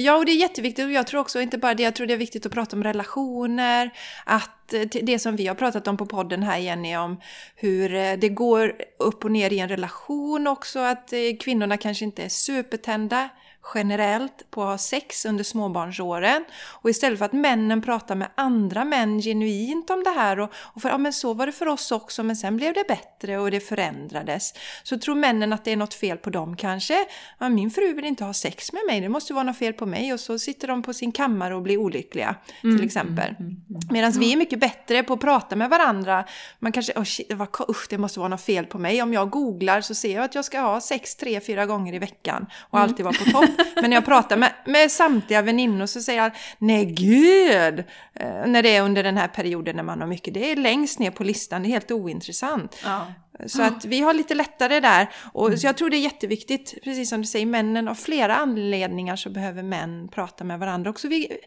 [SPEAKER 2] Ja, och det är jätteviktigt. Och jag tror också inte bara det, jag tror det är viktigt att prata om relationer. Att eh, det som vi har pratat om på podden här Jenny, om hur eh, det går upp och ner i en relation också. Att eh, kvinnorna kanske inte är supertända generellt på att ha sex under småbarnsåren. Och istället för att männen pratar med andra män genuint om det här och, och för, ja men så var det för oss också men sen blev det bättre och det förändrades. Så tror männen att det är något fel på dem kanske. Ja, min fru vill inte ha sex med mig, det måste vara något fel på mig och så sitter de på sin kammare och blir olyckliga mm, till exempel. Mm, mm, mm. Medan vi är mycket bättre på att prata med varandra. Man kanske, oh shit, vad, usch, det måste vara något fel på mig. Om jag googlar så ser jag att jag ska ha sex, tre, fyra gånger i veckan och alltid vara på topp. Men när jag pratar med, med samtliga väninnor så säger jag, nej gud! Eh, när det är under den här perioden när man har mycket, det är längst ner på listan, det är helt ointressant.
[SPEAKER 1] Ja.
[SPEAKER 2] Så att vi har lite lättare där. Och så jag tror det är jätteviktigt, precis som du säger, männen av flera anledningar så behöver män prata med varandra också. Vi,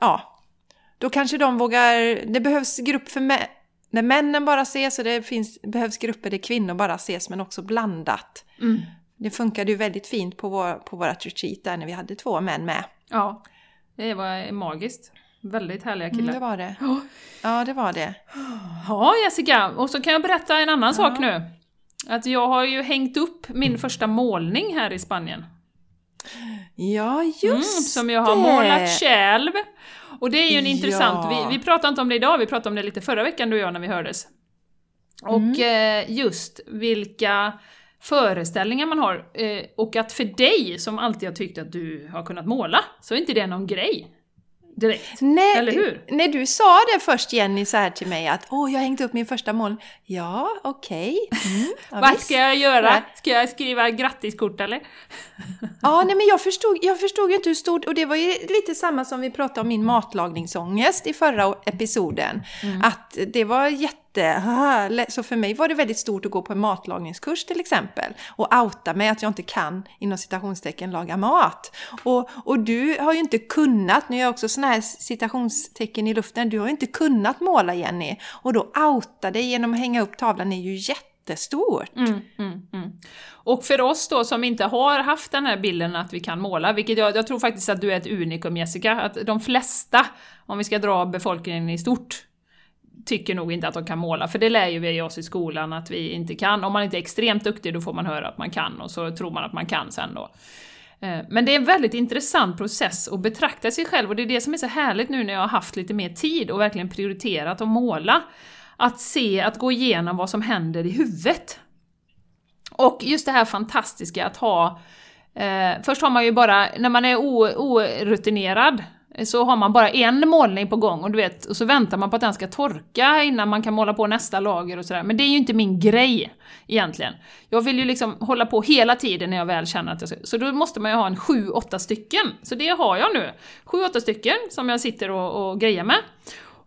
[SPEAKER 2] ja, då kanske de vågar, det behövs grupp för män, när männen bara ses och det finns, behövs grupper där kvinnor bara ses men också blandat.
[SPEAKER 1] Mm.
[SPEAKER 2] Det funkade ju väldigt fint på, vår, på vårt retreat där när vi hade två män med.
[SPEAKER 1] Ja, det var magiskt. Väldigt härliga killar.
[SPEAKER 2] Mm, det var det. Ja, det var det.
[SPEAKER 1] Ja, Jessica, och så kan jag berätta en annan sak nu. Att jag har ju hängt upp min första målning här i Spanien.
[SPEAKER 2] Ja, just
[SPEAKER 1] Mm, som jag har
[SPEAKER 2] det.
[SPEAKER 1] målat själv. Och det är ju en
[SPEAKER 2] Ja.
[SPEAKER 1] intressant, vi, vi pratade inte om det idag, vi pratade om det lite förra veckan du och jag när vi hördes. Och
[SPEAKER 2] Mm.
[SPEAKER 1] eh, just vilka föreställningar man har. Eh, och att för dig som alltid har tyckt att du har kunnat måla, så är inte det någon grej. Direkt.
[SPEAKER 2] Nej,
[SPEAKER 1] Eller hur?
[SPEAKER 2] När du sa det först Jenny så här till mig att åh, jag har hängt upp min första mål. Ja, okej. Mm, ja,
[SPEAKER 1] Vad ska jag göra? Ska jag skriva grattiskort eller?
[SPEAKER 2] Ja, nej men jag förstod, jag förstod ju inte hur stort, och det var ju lite samma som vi pratade om min matlagningsångest i förra episoden. Att det var jätte, så för mig var det väldigt stort att gå på en matlagningskurs till exempel. Och outa mig att jag inte kan, inom citationstecken, laga mat. Och, och du har ju inte kunnat, nu är jag också sådana här citationstecken i luften, du har ju inte kunnat måla Jenny. Och då outa dig genom att hänga upp tavlan är ju jättestort.
[SPEAKER 1] Mm, mm, mm. Och för oss då som inte har haft den här bilden att vi kan måla, vilket jag, jag tror faktiskt att du är ett unikum Jessica, att de flesta, om vi ska dra befolkningen i stort, tycker nog inte att de kan måla, för det lär ju vi oss i skolan att vi inte kan. Om man inte är extremt duktig då får man höra att man kan och så tror man att man kan sen då. Eh, men det är en väldigt intressant process att betrakta sig själv och det är det som är så härligt nu när jag har haft lite mer tid och verkligen prioriterat att måla. Att se, att gå igenom vad som händer i huvudet. Och just det här fantastiska att ha... Eh, först har man ju bara, när man är orutinerad, så har man bara en målning på gång och du vet, och så väntar man på att den ska torka innan man kan måla på nästa lager och sådär. Men det är ju inte min grej egentligen. Jag vill ju liksom hålla på hela tiden när jag väl känner att jag ska... Så då måste man ju ha en sju, åtta stycken. Så det har jag nu. Sju, åtta stycken som jag sitter och, och grejer med.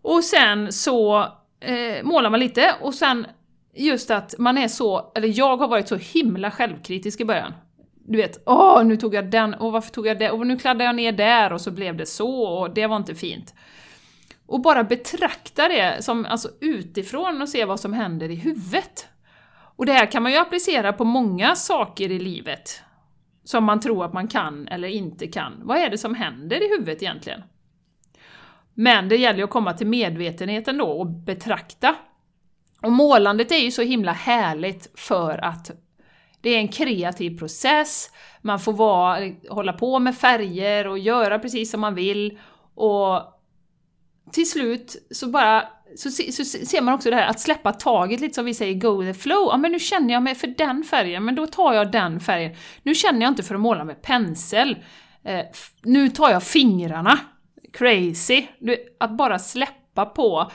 [SPEAKER 1] Och sen så eh, målar man lite och sen just att man är så, eller jag har varit så himla självkritisk i början. Du vet, åh nu tog jag den, och varför tog jag det, och nu kladdade jag ner där och så blev det så och det var inte fint. Och bara betrakta det som, alltså utifrån och se vad som händer i huvudet. Och det här kan man ju applicera på många saker i livet. Som man tror att man kan eller inte kan. Vad är det som händer i huvudet egentligen? Men det gäller ju att komma till medvetenheten då och betrakta. Och målandet är ju så himla härligt för att det är en kreativ process, man får vara, hålla på med färger och göra precis som man vill. Och till slut så bara så, så ser man också det här att släppa taget lite som vi säger go the flow. Ja men nu känner jag mig för den färgen, men då tar jag den färgen. Nu känner jag inte för att måla med pensel. Eh, nu tar jag fingrarna. Crazy! Du, att bara släppa på,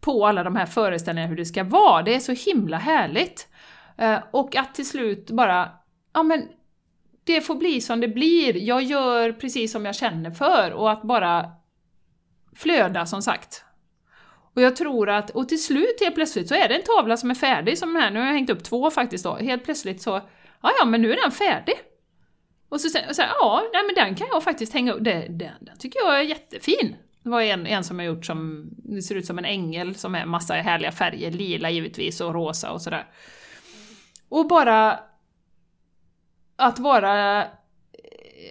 [SPEAKER 1] på alla de här föreställningarna hur det ska vara, det är så himla härligt. Eh, och att till slut bara, ja men det får bli som det blir, jag gör precis som jag känner för och att bara flöda som sagt. Och jag tror att, och till slut helt plötsligt så är det en tavla som är färdig som den här, nu har jag hängt upp två faktiskt då, helt plötsligt så, ja ja men nu är den färdig. Och så säger jag, ja nej, men den kan jag faktiskt hänga upp, den, den, den tycker jag är jättefin. Det var en, en som jag gjort som, det ser ut som en ängel som är massa härliga färger, lila givetvis och rosa och sådär. Och bara att vara eh,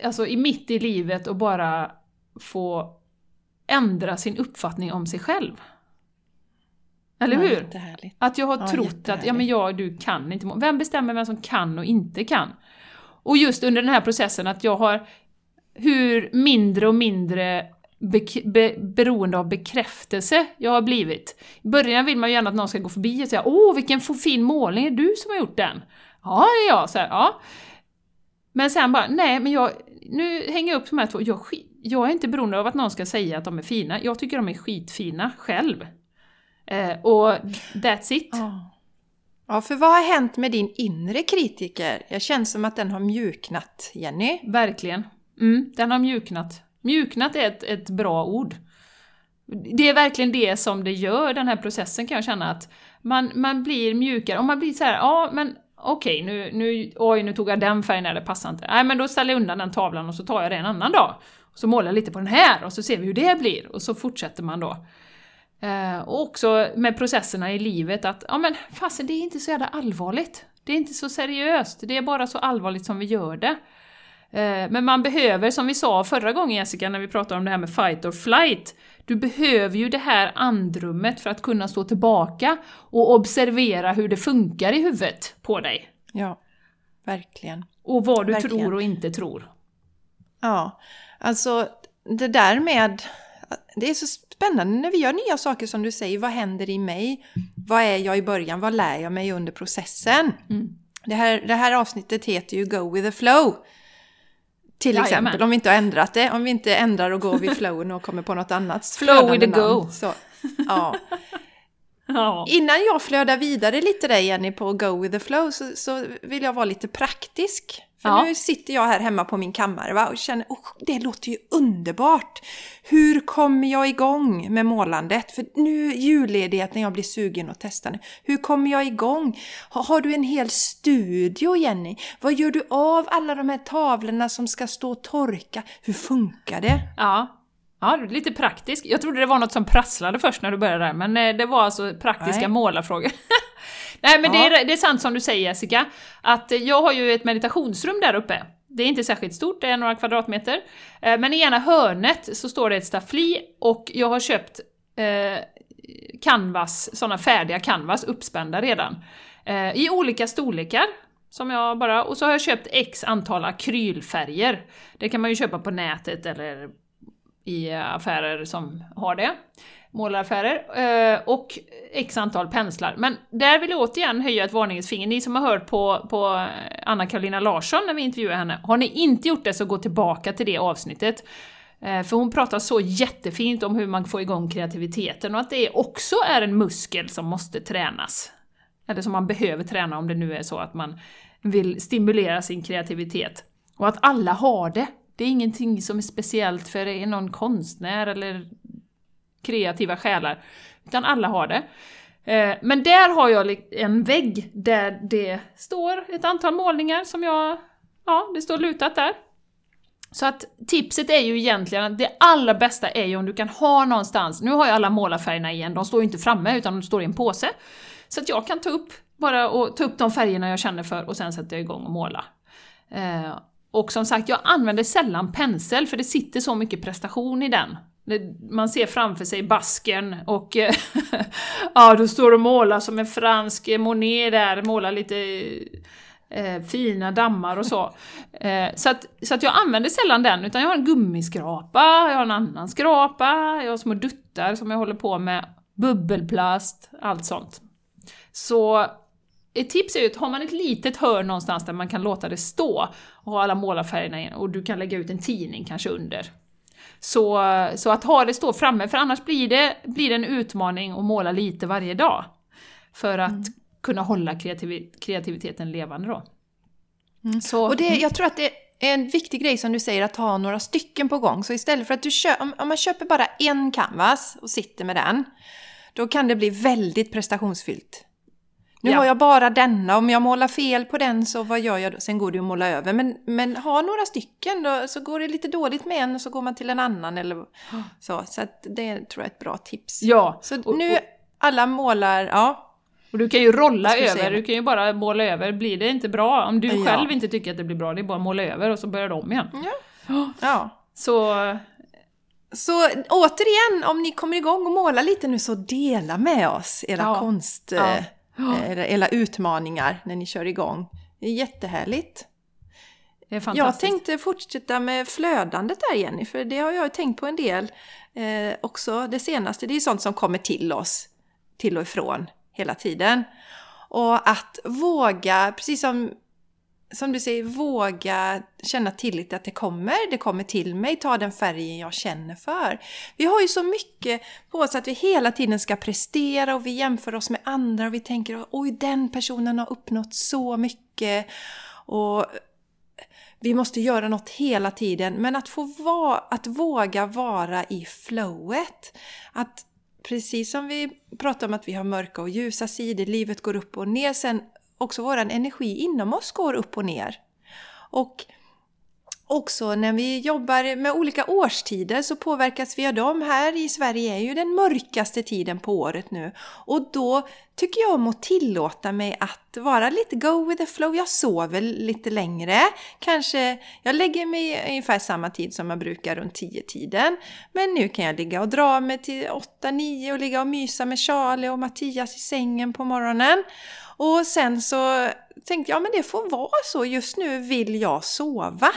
[SPEAKER 1] alltså, i mitt i livet och bara få ändra sin uppfattning om sig själv. Eller
[SPEAKER 2] Ja,
[SPEAKER 1] hur? Att jag har
[SPEAKER 2] Ja,
[SPEAKER 1] trott att, ja men jag, du kan inte må- Vem bestämmer vem som kan och inte kan? Och just under den här processen att jag har hur mindre och mindre bek- be, beroende av bekräftelse jag har blivit. I början vill man ju gärna att någon ska gå förbi och säga Åh, vilken fin målning, är det du som har gjort den? Ja, det är jag. Så här, ja. Men sen bara, nej men jag, nu hänger jag upp de här två, jag, jag är inte beroende av att någon ska säga att de är fina. Jag tycker de är skitfina själv. Eh, och that's it.
[SPEAKER 2] Ja, för vad har hänt med din inre kritiker? Jag känner som att den har mjuknat, Jenny.
[SPEAKER 1] Verkligen. Mm, den har mjuknat. Mjuknat är ett, ett bra ord. Det är verkligen det som det gör, den här processen kan jag känna att man, man blir mjukare. Och man blir så här, ja men okej, nu, nu, oj, nu tog jag den färgen, nej det passar inte. Nej, men då ställer jag undan den tavlan och så tar jag det en annan dag. Och så målar jag lite på den här och så ser vi hur det blir. Och så fortsätter man då. Eh, och också med processerna i livet att, ja men fasen det är inte så jävla allvarligt. Det är inte så seriöst, det är bara så allvarligt som vi gör det. Eh, men man behöver, som vi sa förra gången Jessica, när vi pratade om det här med fight or flight, du behöver ju det här andrummet för att kunna stå tillbaka och observera hur det funkar i huvudet på dig.
[SPEAKER 2] Ja, verkligen.
[SPEAKER 1] Och vad du
[SPEAKER 2] Verkligen.
[SPEAKER 1] tror och inte tror.
[SPEAKER 2] Ja, alltså det där med... Det är så spännande när vi gör nya saker som du säger. Vad händer i mig? Vad är jag i början? Vad lär jag mig under processen?
[SPEAKER 1] Mm.
[SPEAKER 2] Det, här, det här avsnittet heter ju Go with the flow. Till
[SPEAKER 1] Jajamän.
[SPEAKER 2] exempel, om vi inte har ändrat det. Om vi inte ändrar och går with flowen och kommer på något annat.
[SPEAKER 1] Flow with the go.
[SPEAKER 2] Så, ja.
[SPEAKER 1] Ja.
[SPEAKER 2] Innan jag flödar vidare lite där Jenny på Go with the flow så, så vill jag vara lite praktisk. För
[SPEAKER 1] Ja.
[SPEAKER 2] nu sitter jag här hemma på min kammare va, och känner oh, det låter ju underbart. Hur kommer jag igång med målandet? För nu julledighet när jag blir sugen att testa nu. Hur kommer jag igång? Har, har du en hel studio Jenny? Vad gör du av alla de här tavlorna som ska stå och torka? Hur funkar det?
[SPEAKER 1] Ja. Ja, lite praktisk. Jag trodde det var något som prasslade först när du började där, men eh, det var alltså praktiska
[SPEAKER 2] Nej.
[SPEAKER 1] målarfrågor. Nej men det,
[SPEAKER 2] Ja.
[SPEAKER 1] är, det är sant som du säger Jessica, att jag har ju ett meditationsrum där uppe. Det är inte särskilt stort, det är några kvadratmeter. Eh, Men i ena hörnet så står det ett staffli och jag har köpt eh, canvas, sådana färdiga canvas uppspända redan. Eh, I olika storlekar. Som jag bara, och så har jag köpt x antal akrylfärger. Det kan man ju köpa på nätet eller i affärer som har det. Målaraffärer. Eh, och x antal penslar. Men där vill jag återigen höja ett varningens finger. Ni som har hört på, på Anna-Karolina Larsson när vi intervjuade henne. Har ni inte gjort det så gå tillbaka till det avsnittet. Eh, för hon pratar så jättefint om hur man får igång kreativiteten och att det också är en muskel som måste tränas. Eller som man behöver träna om det nu är så att man vill stimulera sin kreativitet. Och att alla har det. Det är ingenting som är speciellt för någon konstnär eller kreativa själar. Utan alla har det. Eh, men där har jag en vägg där det står ett antal målningar som jag... Ja, det står lutat där. Så att tipset är ju egentligen att det allra bästa är ju om du kan ha någonstans, nu har jag alla målarfärgerna igen, de står ju inte framme utan de står i en påse. Så att jag kan ta upp, bara och ta upp de färgerna jag känner för och sen sätter jag igång och måla. Eh, och som sagt, jag använder sällan pensel för det sitter så mycket prestation i den. Man ser framför sig basken och eh, ja, då står och målar som en fransk Monet där, målar lite eh, fina dammar och så. Eh, så, att, så att jag använder sällan den, utan jag har en gummiskrapa, jag har en annan skrapa, jag har små duttar som jag håller på med, bubbelplast, allt sånt. Så ett tips är ju att har man ett litet hörn någonstans där man kan låta det stå och ha alla målarfärgerna in och du kan lägga ut en tidning kanske under. Så, så att ha det stå framme, för annars blir det, blir det en utmaning att måla lite varje dag. För att kunna hålla kreativ, kreativiteten levande då. Så,
[SPEAKER 2] Och det, jag tror att det är en viktig grej som du säger att ha några stycken på gång. Så istället för att du köper, om, om man köper bara en canvas och sitter med den, då kan det bli väldigt prestationsfyllt. Nu
[SPEAKER 1] Ja.
[SPEAKER 2] har jag bara denna, om jag målar fel på den så vad gör jag då? Sen går det ju att måla över. Men, men ha några stycken då, så går det lite dåligt med en och så går man till en annan eller så. Så det tror jag är ett bra tips.
[SPEAKER 1] ja,
[SPEAKER 2] Så
[SPEAKER 1] och,
[SPEAKER 2] nu
[SPEAKER 1] och,
[SPEAKER 2] alla målar, ja.
[SPEAKER 1] och du kan ju rolla över,
[SPEAKER 2] säga?
[SPEAKER 1] du kan ju bara måla över. Blir det inte bra, om du
[SPEAKER 2] Ja.
[SPEAKER 1] själv inte tycker att det blir bra, det är bara att måla över och så börjar det om igen.
[SPEAKER 2] ja.
[SPEAKER 1] Så
[SPEAKER 2] Så återigen, om ni kommer igång och målar lite nu så dela med oss era
[SPEAKER 1] Ja.
[SPEAKER 2] konst...
[SPEAKER 1] Ja.
[SPEAKER 2] Eh, Era, era utmaningar när ni kör igång. Det är jättehärligt.
[SPEAKER 1] det är
[SPEAKER 2] Jag tänkte fortsätta med flödandet där Jenny, för det har jag ju tänkt på en del eh, också. Det senaste, det är sånt som kommer till oss, till och ifrån hela tiden. Och att våga, precis som som du säger, våga känna tillit att det kommer, det kommer till mig, ta den färgen jag känner för. Vi har ju så mycket på oss att vi hela tiden ska prestera och vi jämför oss med andra och vi tänker oj den personen har uppnått så mycket och vi måste göra något hela tiden. Men att få vara, att våga vara i flowet. Att precis som vi pratar om att vi har mörka och ljusa sidor, livet går upp och ner, sen också vår energi inom oss går upp och ner. Och också när vi jobbar med olika årstider så påverkas vi av dem. Här i Sverige är ju den mörkaste tiden på året nu. Och då tycker jag om att tillåta mig att vara lite go with the flow. Jag sover lite längre. Kanske, jag lägger mig ungefär samma tid som jag brukar, runt 10-tiden. Men nu kan jag ligga och dra mig till 8-9 och ligga och mysa med Charlie och Mattias i sängen på morgonen. Och sen så tänkte jag, men det får vara så. Just nu vill jag sova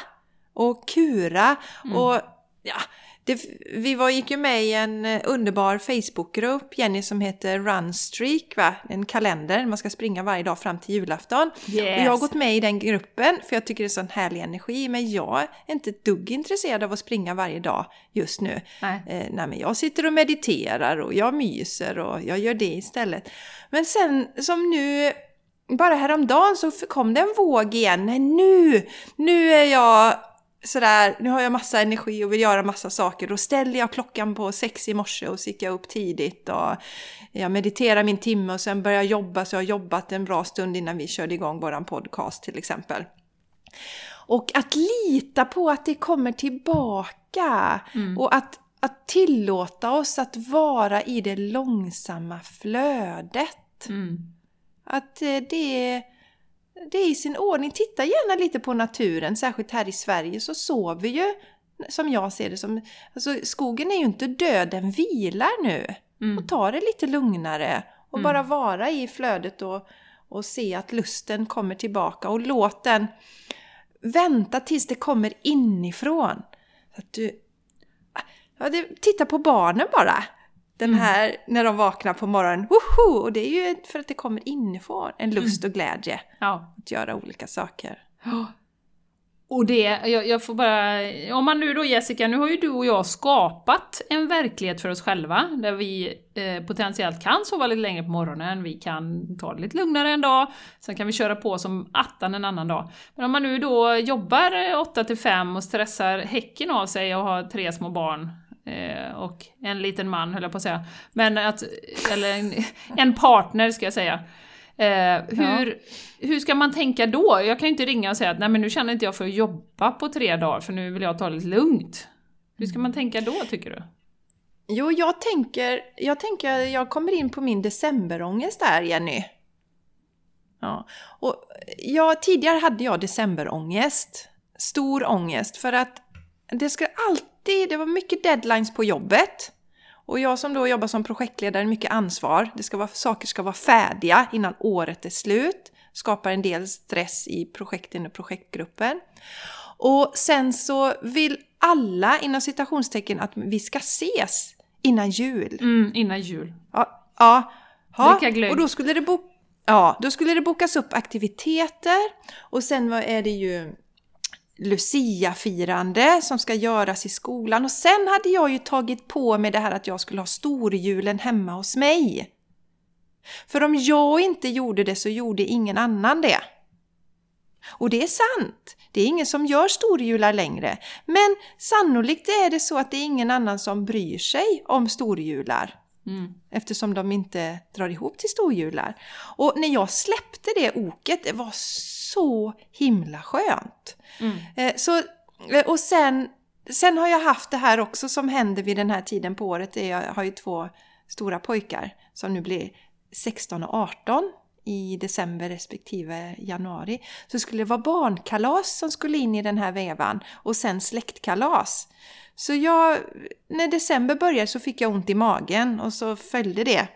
[SPEAKER 2] och kura. Mm. Och ja, det, vi var, gick ju med i en eh, underbar Facebookgrupp, Jenny, som heter Runstreak, va? en kalender. Man ska springa varje dag fram till julafton. Yes. Och jag har gått med i den gruppen för jag tycker det är sån härlig energi. Men jag är inte ett dugg intresserad av att springa varje dag just nu. Nej. Eh, nej, men jag sitter och mediterar och jag myser och jag gör det istället. Men sen som nu bara häromdagen så kom det en våg igen. Nej, nu, nu är jag sådär, nu har jag massa energi och vill göra massa saker. Då ställer jag klockan på sex i morse och så gick jag upp tidigt och jag mediterar min timme och sen börjar jag jobba så jag har jobbat en bra stund innan vi körde igång våran podcast till exempel. Och att lita på att det kommer tillbaka mm. och att, att tillåta oss att vara i det långsamma flödet. Mm. Att eh, det det är i sin ordning. Titta gärna lite på naturen, särskilt här i Sverige så sover ju, som jag ser det, som, alltså skogen är ju inte död, den vilar nu. Mm. Och ta det lite lugnare och mm. bara vara i flödet och, och se att lusten kommer tillbaka och låt den vänta tills det kommer inifrån. Så att du, ja, det, titta på barnen bara. Den mm. här, mm. när de vaknar på morgonen, woho! Och det är ju för att det kommer inifrån, en lust mm. och glädje. Ja. Att göra olika saker.
[SPEAKER 1] Och det, jag, jag, får bara... Om man nu då Jessica, nu har ju du och jag skapat en verklighet för oss själva, där vi eh, potentiellt kan sova lite längre på morgonen, vi kan ta det lite lugnare en dag, sen kan vi köra på som attan en annan dag. Men om man nu då jobbar 8 till 5 och stressar häcken av sig och har tre små barn, Eh, och en liten man höll jag på att säga. Men att, eller en, en partner ska jag säga. Eh, hur, ja. hur ska man tänka då? Jag kan ju inte ringa och säga att nej men nu känner inte jag för att jobba på tre dagar för nu vill jag ta det lite lugnt. Hur ska man tänka då tycker du?
[SPEAKER 2] Jo, jag tänker, jag tänker, jag kommer in på min decemberångest där Jenny. Ja. Och jag, tidigare hade jag decemberångest. Stor ångest för att det ska alltid det var mycket deadlines på jobbet. Och jag som då jobbar som projektledare, mycket ansvar. Det ska vara, saker ska vara färdiga innan året är slut. Skapar en del stress i projekten och projektgruppen. Och sen så vill alla inom citationstecken att vi ska ses innan jul.
[SPEAKER 1] Mm, innan jul.
[SPEAKER 2] Ja, ja, ja. och då skulle, det bo ja, då skulle det bokas upp aktiviteter och sen är det ju Lucia-firande som ska göras i skolan och sen hade jag ju tagit på mig det här att jag skulle ha storjulen hemma hos mig. För om jag inte gjorde det så gjorde ingen annan det. Och det är sant, det är ingen som gör storjular längre. Men sannolikt är det så att det är ingen annan som bryr sig om storjular. Mm. Eftersom de inte drar ihop till storjular. Och när jag släppte det oket, det var så himla skönt. Mm. Eh, så, eh, och sen, sen har jag haft det här också som händer vid den här tiden på året. Jag har ju två stora pojkar som nu blir 16 och 18 i december respektive januari. Så skulle det vara barnkalas som skulle in i den här vevan och sen släktkalas. Så jag, när december började så fick jag ont i magen och så följde det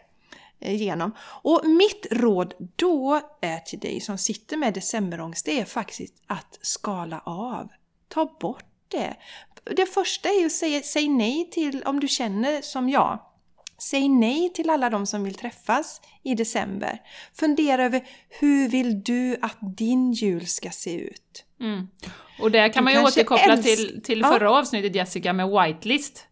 [SPEAKER 2] igenom. Och mitt råd då är till dig som sitter med decemberångest, det är faktiskt att skala av. Ta bort det. Det första är att säga säg nej till, om du känner som jag, Säg nej till alla de som vill träffas i december. Fundera över hur vill du att din jul ska se ut?
[SPEAKER 1] Mm. Och där kan
[SPEAKER 2] Du
[SPEAKER 1] man ju återkoppla
[SPEAKER 2] älsk-
[SPEAKER 1] till, till
[SPEAKER 2] Ja.
[SPEAKER 1] förra avsnittet Jessica med whitelist.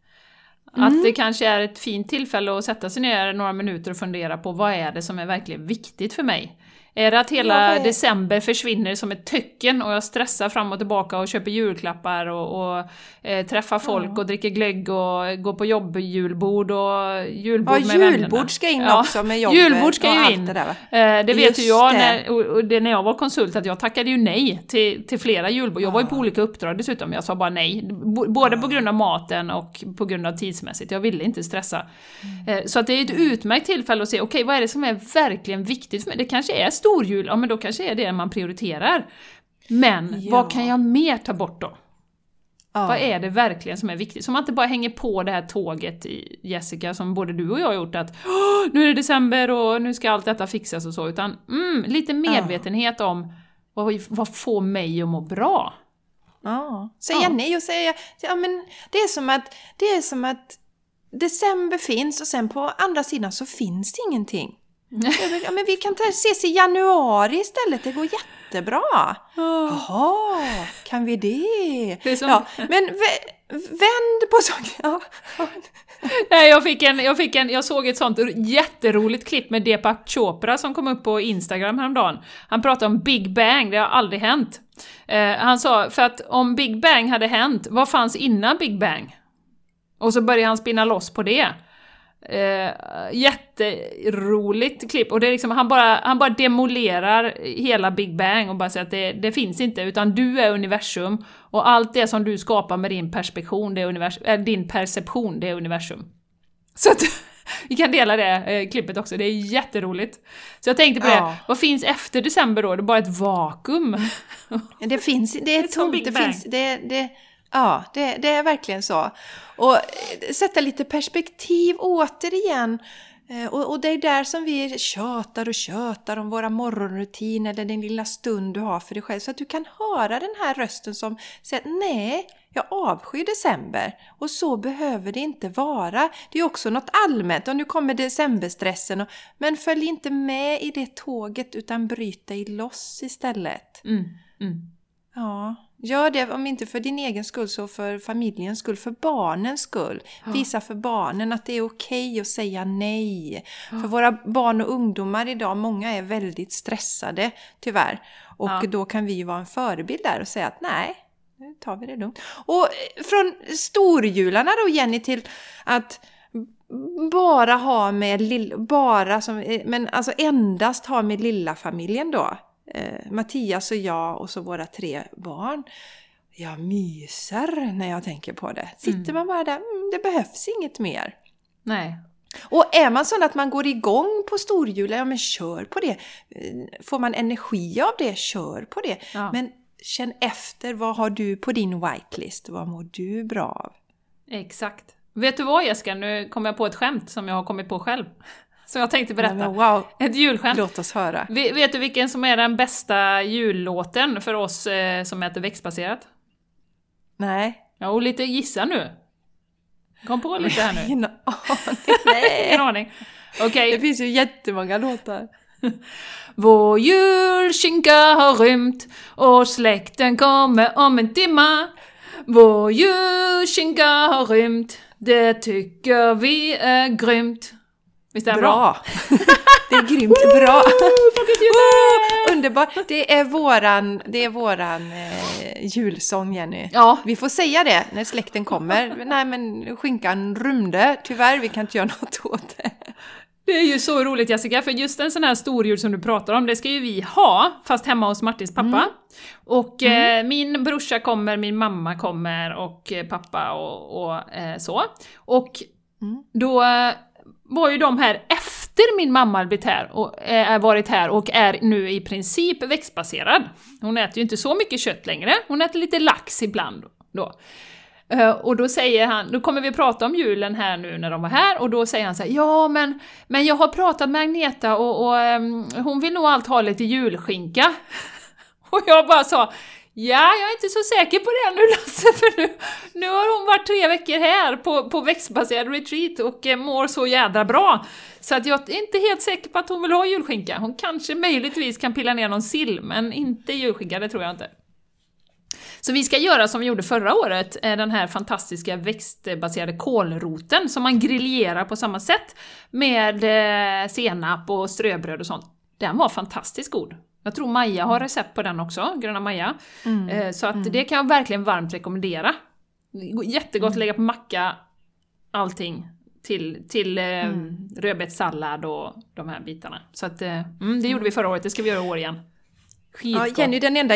[SPEAKER 2] Mm.
[SPEAKER 1] Att det kanske är ett fint tillfälle att sätta sig ner några minuter och fundera på vad är det som är verkligen viktigt för mig? Är det att
[SPEAKER 2] Ja,
[SPEAKER 1] hela december försvinner som ett töcken och jag stressar fram och tillbaka och köper julklappar och, och eh, träffar folk och dricker glögg och går på jobbjulbord och julbord
[SPEAKER 2] Ja,
[SPEAKER 1] med vännerna.
[SPEAKER 2] julbord ska in
[SPEAKER 1] Ja,
[SPEAKER 2] också med jobbet
[SPEAKER 1] Julbord ska ju in.
[SPEAKER 2] det där?
[SPEAKER 1] Eh, det vet ju jag när, och, det när jag var konsult att jag tackade ju nej till, till flera julbord. Jag var ju på olika uppdrag dessutom, jag sa bara nej. Både på grund av maten och på grund av tidsmässigt. Jag ville inte stressa.
[SPEAKER 2] Mm.
[SPEAKER 1] Eh, så att det är ett utmärkt tillfälle att se, okej vad är det som är verkligen viktigt för mig? Det kanske är storjul, ja men då kanske är det man prioriterar. Men
[SPEAKER 2] Ja.
[SPEAKER 1] vad kan jag mer ta bort då?
[SPEAKER 2] Ja.
[SPEAKER 1] Vad är det verkligen som är viktigt? Så man inte bara hänger på det här tåget, i Jessica, som både du och jag har gjort, att "Åh, nu är det december och nu ska allt detta fixas och så, utan mm, lite medvetenhet om vad, vad får mig att må bra?
[SPEAKER 2] Ja. Säga
[SPEAKER 1] Ja.
[SPEAKER 2] nej och säga... Ja, men det, är som att, det är som att december finns och sen på andra sidan så finns det ingenting. Ja, men vi kan ses i januari istället, det går jättebra. Jaha, kan vi det?
[SPEAKER 1] Det som-
[SPEAKER 2] Ja, men vä- vänd på saker. Ja.
[SPEAKER 1] Nej, jag, fick en, jag, fick en, jag såg ett sånt jätteroligt klipp med Deepak Chopra som kom upp på Instagram häromdagen. Han pratade om Big Bang, det har aldrig hänt. Eh, han sa, för att om Big Bang hade hänt, vad fanns innan Big Bang? Och så började han spinna loss på det. Eh, jätteroligt klipp, och det är liksom, han, bara, han bara demolerar hela Big Bang och bara säger att det, det finns inte, utan du är universum och allt det som du skapar med din perspektion, det är universum, äh, din perception, det är universum. Så att vi kan dela det eh, klippet också, det är jätteroligt. Så jag tänkte på
[SPEAKER 2] Ja.
[SPEAKER 1] det, vad finns efter december då? Det är bara ett vakuum.
[SPEAKER 2] Det finns, det är tomt, det finns, det, det, ja, det, det är verkligen så. Och eh, sätta lite perspektiv återigen. Eh, Och, och det är där som vi tjatar och tjatar om våra morgonrutiner eller den lilla stund du har för dig själv. Så att du kan höra den här rösten som säger nej, jag avskyr december. Och så behöver det inte vara. Det är också något allmänt. Och nu kommer decemberstressen. Och, men följ inte med i det tåget utan bryt dig loss istället.
[SPEAKER 1] Mm, mm.
[SPEAKER 2] Ja, gör det om inte för din egen skull så för familjens skull, för barnens skull. Visa för barnen att det är okej att säga nej. För våra barn och ungdomar idag, många är väldigt stressade tyvärr. Och
[SPEAKER 1] Ja.
[SPEAKER 2] då kan vi ju vara en förebild där och säga att nej, nu tar vi det lugnt. Och eh, från storjularna då Jenny till att bara ha med lill, bara som, eh, men alltså endast ha med lilla familjen då. Eh, Mattias och jag och så våra tre barn. Jag myser när jag tänker på det. Sitter man bara där, mm, det behövs inget mer.
[SPEAKER 1] Nej.
[SPEAKER 2] Och är man sån att man går igång på storjulen, ja men kör på det. Eh, Får man energi av det, kör på det.
[SPEAKER 1] Ja.
[SPEAKER 2] Men känn efter, vad har du på din whitelist? Vad mår du bra av?
[SPEAKER 1] Exakt. Vet du vad Jessica, nu kom jag på ett skämt som jag har kommit på själv. Som jag tänkte berätta.
[SPEAKER 2] Men wow,
[SPEAKER 1] Ett julskämt.
[SPEAKER 2] låt oss höra.
[SPEAKER 1] Ve- Vet du vilken som är den bästa jullåten för oss eh, som äter växtbaserat?
[SPEAKER 2] Nej.
[SPEAKER 1] Ja, och lite gissa nu. Kom på lite här nu.
[SPEAKER 2] Ingen aning.
[SPEAKER 1] Ingen aning. Okej.
[SPEAKER 2] Det finns ju jättemånga låtar.
[SPEAKER 1] Vår julskinka har rymt och släkten kommer om en timma. Vår julskinka har rymt, det tycker vi är grymt. Visst är det bra?
[SPEAKER 2] Bra! Det är grymt bra! Underbart! Det är våran, det är våran eh, julsång Jenny.
[SPEAKER 1] Ja,
[SPEAKER 2] Vi får säga det när släkten kommer. Nej men skinkan rymde, tyvärr, vi kan inte göra något åt det.
[SPEAKER 1] det är ju så roligt Jessica, för just en sån här storjul som du pratar om, det ska ju vi ha, fast hemma hos Martins pappa. Och eh, min brorsa kommer, min mamma kommer och eh, pappa och, och eh, så. Och
[SPEAKER 2] Mm.
[SPEAKER 1] då eh, var ju de här efter min mamma hade blivit här och äh, varit här och är nu i princip växtbaserad. Hon äter ju inte så mycket kött längre, hon äter lite lax ibland då. Eh, och då säger han, då kommer vi prata om julen här nu när de var här, och då säger han så här, ja men, men jag har pratat med Agneta och, och um, hon vill nog allt ha lite julskinka. Och jag bara sa, Ja, jag är inte så säker på det nu Lasse, för nu, nu har hon varit tre veckor här på, på växtbaserad retreat och eh, mår så jädra bra. Så att jag är inte helt säker på att hon vill ha julskinka. Hon kanske möjligtvis kan pilla ner någon sill, men inte julskinka, det tror jag inte. Så vi ska göra som vi gjorde förra året, eh, den här fantastiska växtbaserade kålroten som man grillerar på samma sätt med eh, senap och ströbröd och sånt. Den var fantastiskt god. Jag tror Maja har recept på den också, Gröna Maja.
[SPEAKER 2] Mm.
[SPEAKER 1] Eh, Så att det kan jag verkligen varmt rekommendera. Jättegott att lägga på macka, allting. Till, till eh,
[SPEAKER 2] Mm.
[SPEAKER 1] rödbetssallad och de här bitarna. Så att, eh, mm, det gjorde vi förra året, det ska vi göra i år igen.
[SPEAKER 2] Ja,
[SPEAKER 1] Skitgott.
[SPEAKER 2] Jenny, den enda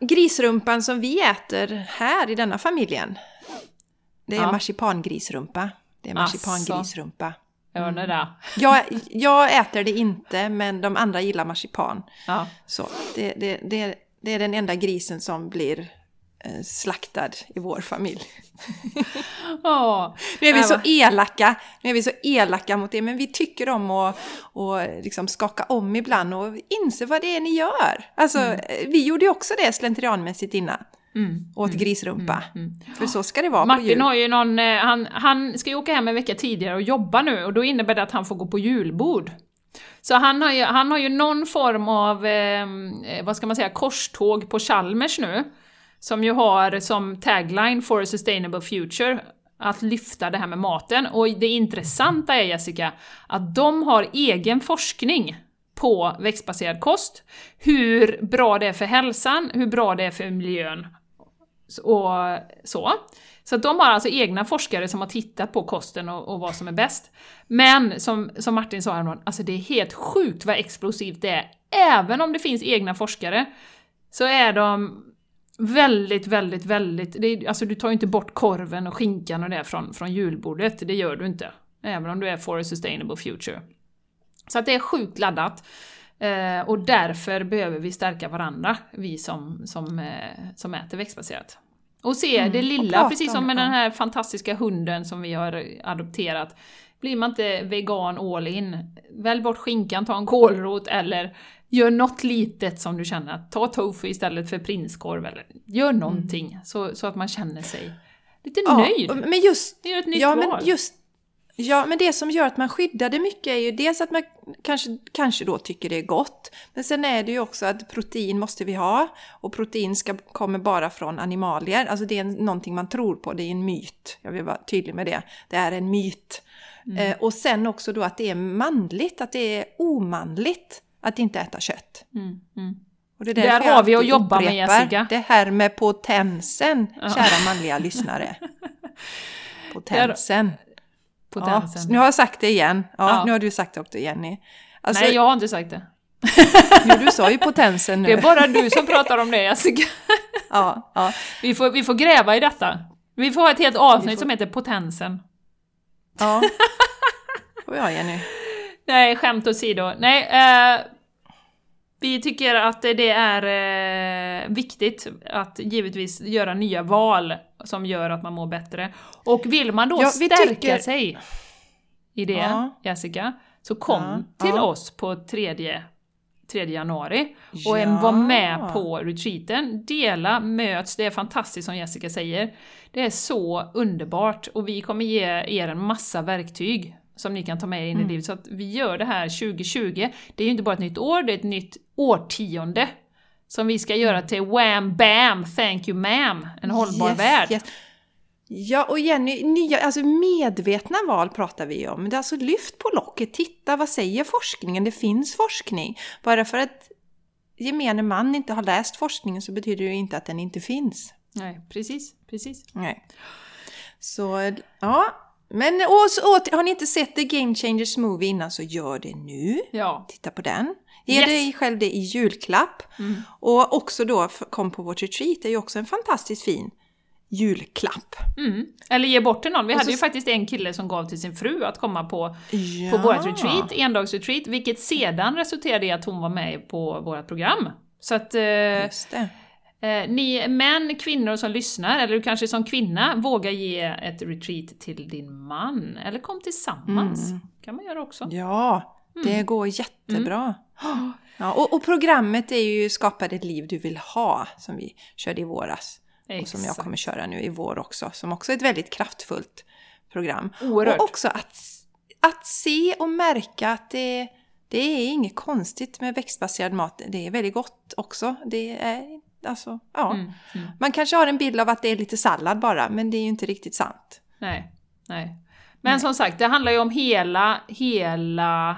[SPEAKER 2] grisrumpan som vi äter här i denna familjen, det är
[SPEAKER 1] Ja.
[SPEAKER 2] marsipangrisrumpa. Det är marsipangrisrumpa.
[SPEAKER 1] Ja, det där.
[SPEAKER 2] Jag, jag äter det inte, men de andra gillar marsipan.
[SPEAKER 1] Ja.
[SPEAKER 2] Så det, det, det, det är den enda grisen som blir eh, slaktad i vår familj.
[SPEAKER 1] Åh.
[SPEAKER 2] Nu är vi så elaka, nu är vi så elaka mot det, men vi tycker om att och liksom skaka om ibland och inse vad det är ni gör. Alltså, eh, vi gjorde ju också det slentrianmässigt innan.
[SPEAKER 1] Mm.
[SPEAKER 2] Åt grisrumpa. För så ska det vara på
[SPEAKER 1] Martin
[SPEAKER 2] jul.
[SPEAKER 1] har ju någon, eh, han, han ska ju åka hem en vecka tidigare och jobba nu och då innebär det att han får gå på julbord. Så han har ju, han har ju någon form av, eh, eh, vad ska man säga, korståg på Chalmers nu. Som ju har som tagline for a sustainable future att lyfta det här med maten. Och det intressanta är Jessica, att de har egen forskning på växtbaserad kost. Hur bra det är för hälsan, hur bra det är för miljön och så. Så att de har alltså egna forskare som har tittat på kosten och, och vad som är bäst. Men som, som Martin sa häromdagen, alltså det är helt sjukt vad explosivt det är. Även om det finns egna forskare så är de väldigt, väldigt, väldigt... Det är, alltså du tar ju inte bort korven och skinkan och det från, från julbordet, det gör du inte. Även om du är for a sustainable future. Så att det är sjukt laddat. Eh, och därför behöver vi stärka varandra, vi som, som, eh, som äter växtbaserat. Och se
[SPEAKER 2] Mm,
[SPEAKER 1] det lilla, precis
[SPEAKER 2] om
[SPEAKER 1] som med den
[SPEAKER 2] ja.
[SPEAKER 1] här fantastiska hunden som vi har adopterat. Blir man inte vegan all in, välj bort skinkan, ta en kålrot eller gör något litet som du känner att ta tofu istället för prinskorv eller gör någonting så, så att man känner sig lite nöjd.
[SPEAKER 2] och- men just,
[SPEAKER 1] Det är ett nytt
[SPEAKER 2] ja,
[SPEAKER 1] val.
[SPEAKER 2] men just Ja, men det som gör att man skyddar det mycket är ju dels att man kanske, kanske då tycker det är gott. Men sen är det ju också att protein måste vi ha. Och protein ska, kommer bara från animalier. Alltså det är någonting man tror på, det är en myt. Jag vill vara tydlig med det. Det är en myt. Eh, och sen också då att det är manligt, att det är omanligt att inte äta kött.
[SPEAKER 1] Mm, mm.
[SPEAKER 2] Och det är
[SPEAKER 1] Där har vi att jobba med, Jessica.
[SPEAKER 2] Det här med potensen, kära manliga lyssnare. Potensen.
[SPEAKER 1] Potensen.
[SPEAKER 2] Ja, nu har jag sagt det igen. Ja,
[SPEAKER 1] Ja.
[SPEAKER 2] Nu har du sagt det också Jenny. Alltså,
[SPEAKER 1] Nej, jag har inte sagt det.
[SPEAKER 2] jo, du sa ju potensen nu.
[SPEAKER 1] Det är bara du som pratar om det Jessica.
[SPEAKER 2] ja, ja.
[SPEAKER 1] Vi får, vi får gräva i detta. Vi får ha ett helt avsnitt
[SPEAKER 2] får-
[SPEAKER 1] som heter Potensen.
[SPEAKER 2] ja. får vi ha Jenny.
[SPEAKER 1] Nej, skämt åsido. Nej, eh, vi tycker att det är eh, viktigt att givetvis göra nya val som gör att man mår bättre. Och vill man då
[SPEAKER 2] Ja,
[SPEAKER 1] stärka
[SPEAKER 2] tycker-
[SPEAKER 1] sig i det,
[SPEAKER 2] Ja.
[SPEAKER 1] Jessica, så kom
[SPEAKER 2] Ja,
[SPEAKER 1] till oss på 3, 3 januari och
[SPEAKER 2] Ja.
[SPEAKER 1] var med på retreaten. Dela, möts, det är fantastiskt som Jessica säger. Det är så underbart och vi kommer ge er en massa verktyg som ni kan ta med er in
[SPEAKER 2] Mm.
[SPEAKER 1] i livet. Så att vi gör det här 2020. Det är ju inte bara ett nytt år, det är ett nytt årtionde. Som vi ska göra till wham bam, thank you ma'am, en hållbar
[SPEAKER 2] Yes,
[SPEAKER 1] värld.
[SPEAKER 2] yes. Ja, och Jenny, nya, alltså medvetna val pratar vi om. Det är alltså lyft på locket, titta vad säger forskningen? Det finns forskning. Bara för att gemene man inte har läst forskningen så betyder det ju inte att den inte finns.
[SPEAKER 1] Nej, precis, precis.
[SPEAKER 2] Nej. Så, ja. Men och, har ni inte sett The Game Changers Movie innan så gör det nu.
[SPEAKER 1] Ja.
[SPEAKER 2] Titta på den. Ge
[SPEAKER 1] Yes.
[SPEAKER 2] dig själv det i julklapp.
[SPEAKER 1] Mm.
[SPEAKER 2] Och också då, kom på vårt retreat, det är ju också en fantastiskt fin julklapp.
[SPEAKER 1] Mm. Eller ge bort till någon. Vi
[SPEAKER 2] Och
[SPEAKER 1] hade
[SPEAKER 2] så-
[SPEAKER 1] ju faktiskt en kille som gav till sin fru att komma på,
[SPEAKER 2] Ja.
[SPEAKER 1] på vårt retreat, endagsretreat, vilket sedan resulterade i att hon var med på vårt program. Så att eh. Eh, ni män, kvinnor som lyssnar, eller du kanske som kvinna vågar ge ett retreat till din man, eller kom tillsammans. kan man göra också.
[SPEAKER 2] Ja, det går jättebra. Ja, och, och programmet är ju Skapa ett liv du vill ha, som vi körde i våras. Och som jag
[SPEAKER 1] Exakt.
[SPEAKER 2] kommer köra nu i vår också, som också är ett väldigt kraftfullt program.
[SPEAKER 1] Oerhört.
[SPEAKER 2] Och också att, att se och märka att det, det är inget konstigt med växtbaserad mat. Det är väldigt gott också. Det är, alltså, ja.
[SPEAKER 1] Mm, mm.
[SPEAKER 2] Man kanske har en bild av att det är lite sallad bara, men det är ju inte riktigt sant.
[SPEAKER 1] Nej, nej. Men som sagt, det handlar ju om hela, hela...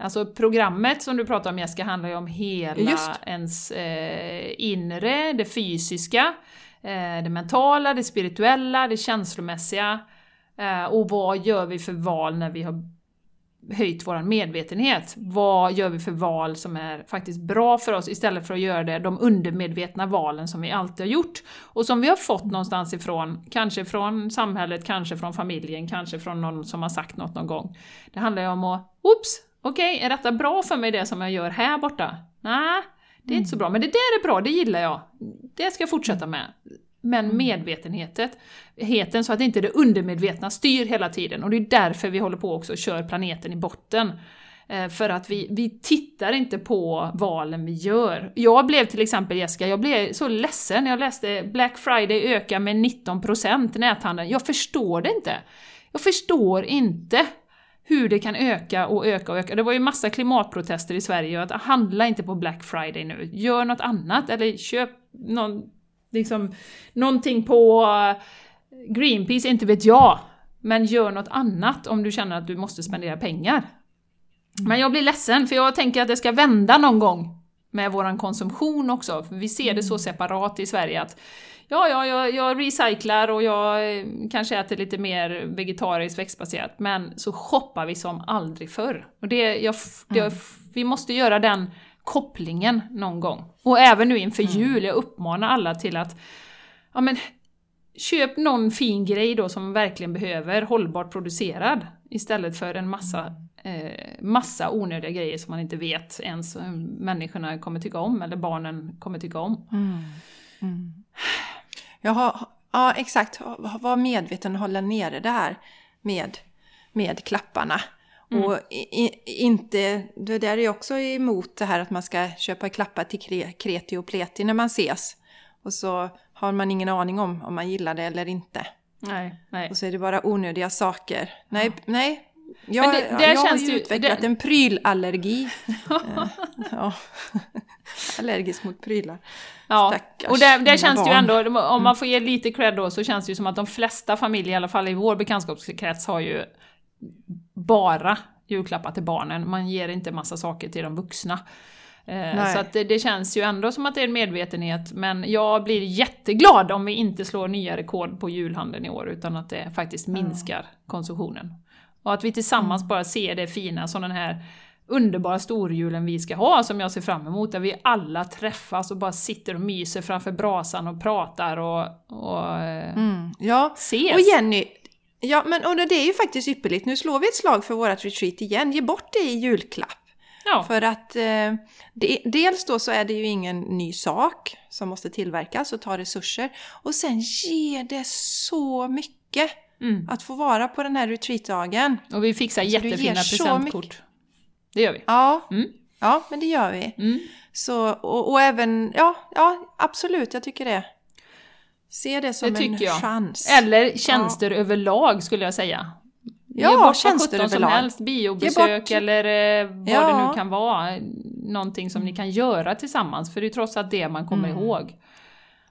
[SPEAKER 1] Alltså programmet som du pratar om Jessica handlar ju om hela
[SPEAKER 2] Just.
[SPEAKER 1] ens eh, inre, det fysiska, eh, det mentala, det spirituella, det känslomässiga. Eh, och vad gör vi för val när vi har höjt vår medvetenhet? Vad gör vi för val som är faktiskt bra för oss istället för att göra det, de undermedvetna valen som vi alltid har gjort och som vi har fått någonstans ifrån, kanske från samhället, kanske från familjen, kanske från någon som har sagt något någon gång. Det handlar ju om att, oops, okej, är detta bra för mig det som jag gör här borta? Nej, det är inte så bra, men det där är bra, det gillar jag. Det ska jag fortsätta med. Men medvetenheten, heten, så att inte det undermedvetna styr hela tiden. Och det är därför vi håller på också och kör planeten i botten. Eh, För att vi, vi tittar inte på valen vi gör. Jag blev till exempel, Jessica, jag blev så ledsen när jag läste Black Friday ökar med 19% näthandeln. Jag förstår det inte. Jag förstår inte hur det kan öka och öka och öka. Det var ju massa klimatprotester i Sverige att handla inte på Black Friday nu. Gör något annat eller köp någon, liksom, någonting på eh, Greenpeace, inte vet jag. Men gör något annat om du känner att du måste spendera pengar. Men jag blir ledsen för jag tänker att det ska vända någon gång med våran konsumtion också. För vi ser det så separat i Sverige att ja, ja, jag, jag recyclar och jag eh, kanske äter lite mer vegetariskt växtbaserat, men så shoppar vi som aldrig förr. Och det, jag, jag, f- vi måste göra den kopplingen någon gång. Och även nu inför jul, jag uppmanar alla till att ja, men, köp någon fin grej då som man verkligen behöver, hållbart producerad, istället för en massa, eh, massa onödiga grejer som man inte vet ens eh, människorna kommer tycka om, eller barnen kommer tycka om.
[SPEAKER 2] Jag har, ja, exakt. Var medveten och hålla nere det här med, med klapparna. Och i, i, inte, det där är ju också emot det här att man ska köpa klappar till kre, kreti och pleti när man ses. Och så har man ingen aning om om man gillar det eller inte.
[SPEAKER 1] Nej, nej.
[SPEAKER 2] Och så är det bara onödiga saker. Nej, nej. Jag,
[SPEAKER 1] Men det-
[SPEAKER 2] jag har
[SPEAKER 1] känns
[SPEAKER 2] ju utvecklat
[SPEAKER 1] det-
[SPEAKER 2] en prylallergi. Eh, ja. Allergisk mot prylar.
[SPEAKER 1] Ja,
[SPEAKER 2] Stackars
[SPEAKER 1] och där, där känns det ju
[SPEAKER 2] barn.
[SPEAKER 1] ändå, om man får ge lite cred då, så känns det ju som att de flesta familjer, i alla fall i vår bekantskapskrets, har ju bara julklappar till barnen. Man ger inte massa saker till de vuxna. Eh,
[SPEAKER 2] Nej.
[SPEAKER 1] Så att det, det känns ju ändå som att det är en medvetenhet, men jag blir jätteglad om vi inte slår nya rekord på julhandeln i år, utan att det faktiskt minskar konsumtionen. Och att vi tillsammans
[SPEAKER 2] Mm.
[SPEAKER 1] bara ser det fina som den här underbara storjulen vi ska ha, som jag ser fram emot, där vi alla träffas och bara sitter och myser framför brasan och pratar och, och eh,
[SPEAKER 2] Mm, ja,
[SPEAKER 1] ses.
[SPEAKER 2] och Jenny, ja, men och det är ju faktiskt ypperligt. Nu slår vi ett slag för vårt retreat igen. Ge bort det i julklapp.
[SPEAKER 1] ja.
[SPEAKER 2] För att eh, det, dels då så är det ju ingen ny sak som måste tillverkas och ta resurser. Och sen ger det så mycket
[SPEAKER 1] Mm.
[SPEAKER 2] att få vara på den här retreatdagen.
[SPEAKER 1] Och vi fixar
[SPEAKER 2] Alltså,
[SPEAKER 1] jättefina presentkort. Det gör vi.
[SPEAKER 2] Ja,
[SPEAKER 1] Mm.
[SPEAKER 2] ja men det gör vi.
[SPEAKER 1] Mm.
[SPEAKER 2] Så, och, och även, ja, ja, absolut, jag tycker det. Se det som
[SPEAKER 1] Det
[SPEAKER 2] en
[SPEAKER 1] jag.
[SPEAKER 2] chans.
[SPEAKER 1] Eller tjänster överlag skulle jag säga.
[SPEAKER 2] Ja,
[SPEAKER 1] Ge bort
[SPEAKER 2] tjänster
[SPEAKER 1] sjutton som
[SPEAKER 2] överlag.
[SPEAKER 1] helst, biobesök
[SPEAKER 2] bort-
[SPEAKER 1] eller eh, vad
[SPEAKER 2] Ja.
[SPEAKER 1] det nu kan vara. Någonting som ni kan göra tillsammans, för det är trots allt det man kommer
[SPEAKER 2] Mm.
[SPEAKER 1] ihåg.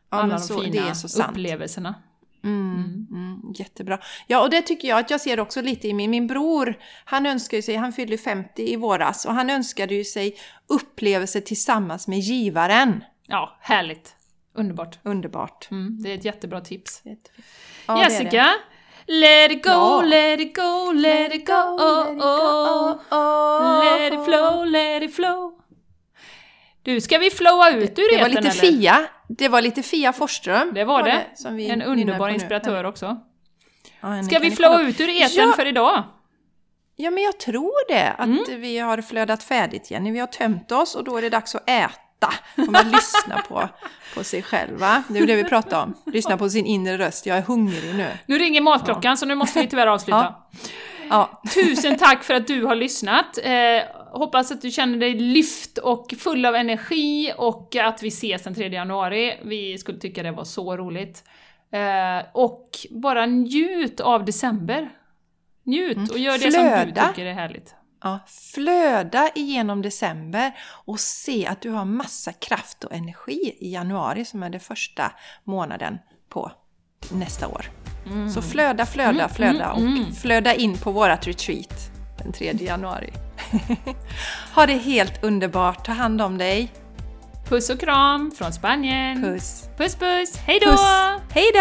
[SPEAKER 2] Ja,
[SPEAKER 1] Alla de
[SPEAKER 2] så,
[SPEAKER 1] fina upplevelserna.
[SPEAKER 2] Mm, mm, jättebra. Ja, och det tycker jag att jag ser också lite i min, min bror. Han önskar ju sig, han fyllde 50 i våras och han önskade ju sig upplevelser tillsammans med givaren.
[SPEAKER 1] Ja, härligt. Underbart.
[SPEAKER 2] Underbart.
[SPEAKER 1] Mm, det är ett jättebra tips.
[SPEAKER 2] Jättefint. Ja, det är det.
[SPEAKER 1] Jessica! Let it go,
[SPEAKER 2] Ja.
[SPEAKER 1] let it go, let it go, oh, oh. Let it flow, let it flow. Du, ska vi flowa ut ur
[SPEAKER 2] Det var
[SPEAKER 1] etern,
[SPEAKER 2] lite
[SPEAKER 1] eller?
[SPEAKER 2] Fia. Det var lite Fia Forsström.
[SPEAKER 1] Det var det.
[SPEAKER 2] som vi
[SPEAKER 1] En underbar
[SPEAKER 2] på nu.
[SPEAKER 1] inspiratör också.
[SPEAKER 2] Ja,
[SPEAKER 1] Ska vi flowa ut ur etern
[SPEAKER 2] Ja.
[SPEAKER 1] för idag?
[SPEAKER 2] Ja, men jag tror det. Att
[SPEAKER 1] Mm.
[SPEAKER 2] vi har flödat färdigt, Jenny. Vi har tömt oss och då är det dags att äta. Och man lyssna på, på sig själv, va? Det är det vi pratar om. Lyssna på sin inre röst. Jag är hungrig nu.
[SPEAKER 1] Nu ringer matklockan så nu måste vi tyvärr avsluta.
[SPEAKER 2] Ja.
[SPEAKER 1] Tusen tack för att du har lyssnat. Eh, hoppas att du känner dig lyft och full av energi och att vi ses den 3 januari. Vi skulle tycka det var så roligt. Eh, och bara njut av december. Njut och gör det som du tycker är härligt.
[SPEAKER 2] Ja, flöda igenom december och se att du har massa kraft och energi i januari som är den första månaden på nästa år. Så flöda, flöda, flöda och flöda in på vårat retreat den 3 januari. ha det helt underbart, ta hand om dig.
[SPEAKER 1] Puss och kram från Spanien.
[SPEAKER 2] Puss!
[SPEAKER 1] puss! puss. Hej då!
[SPEAKER 2] Puss! Hej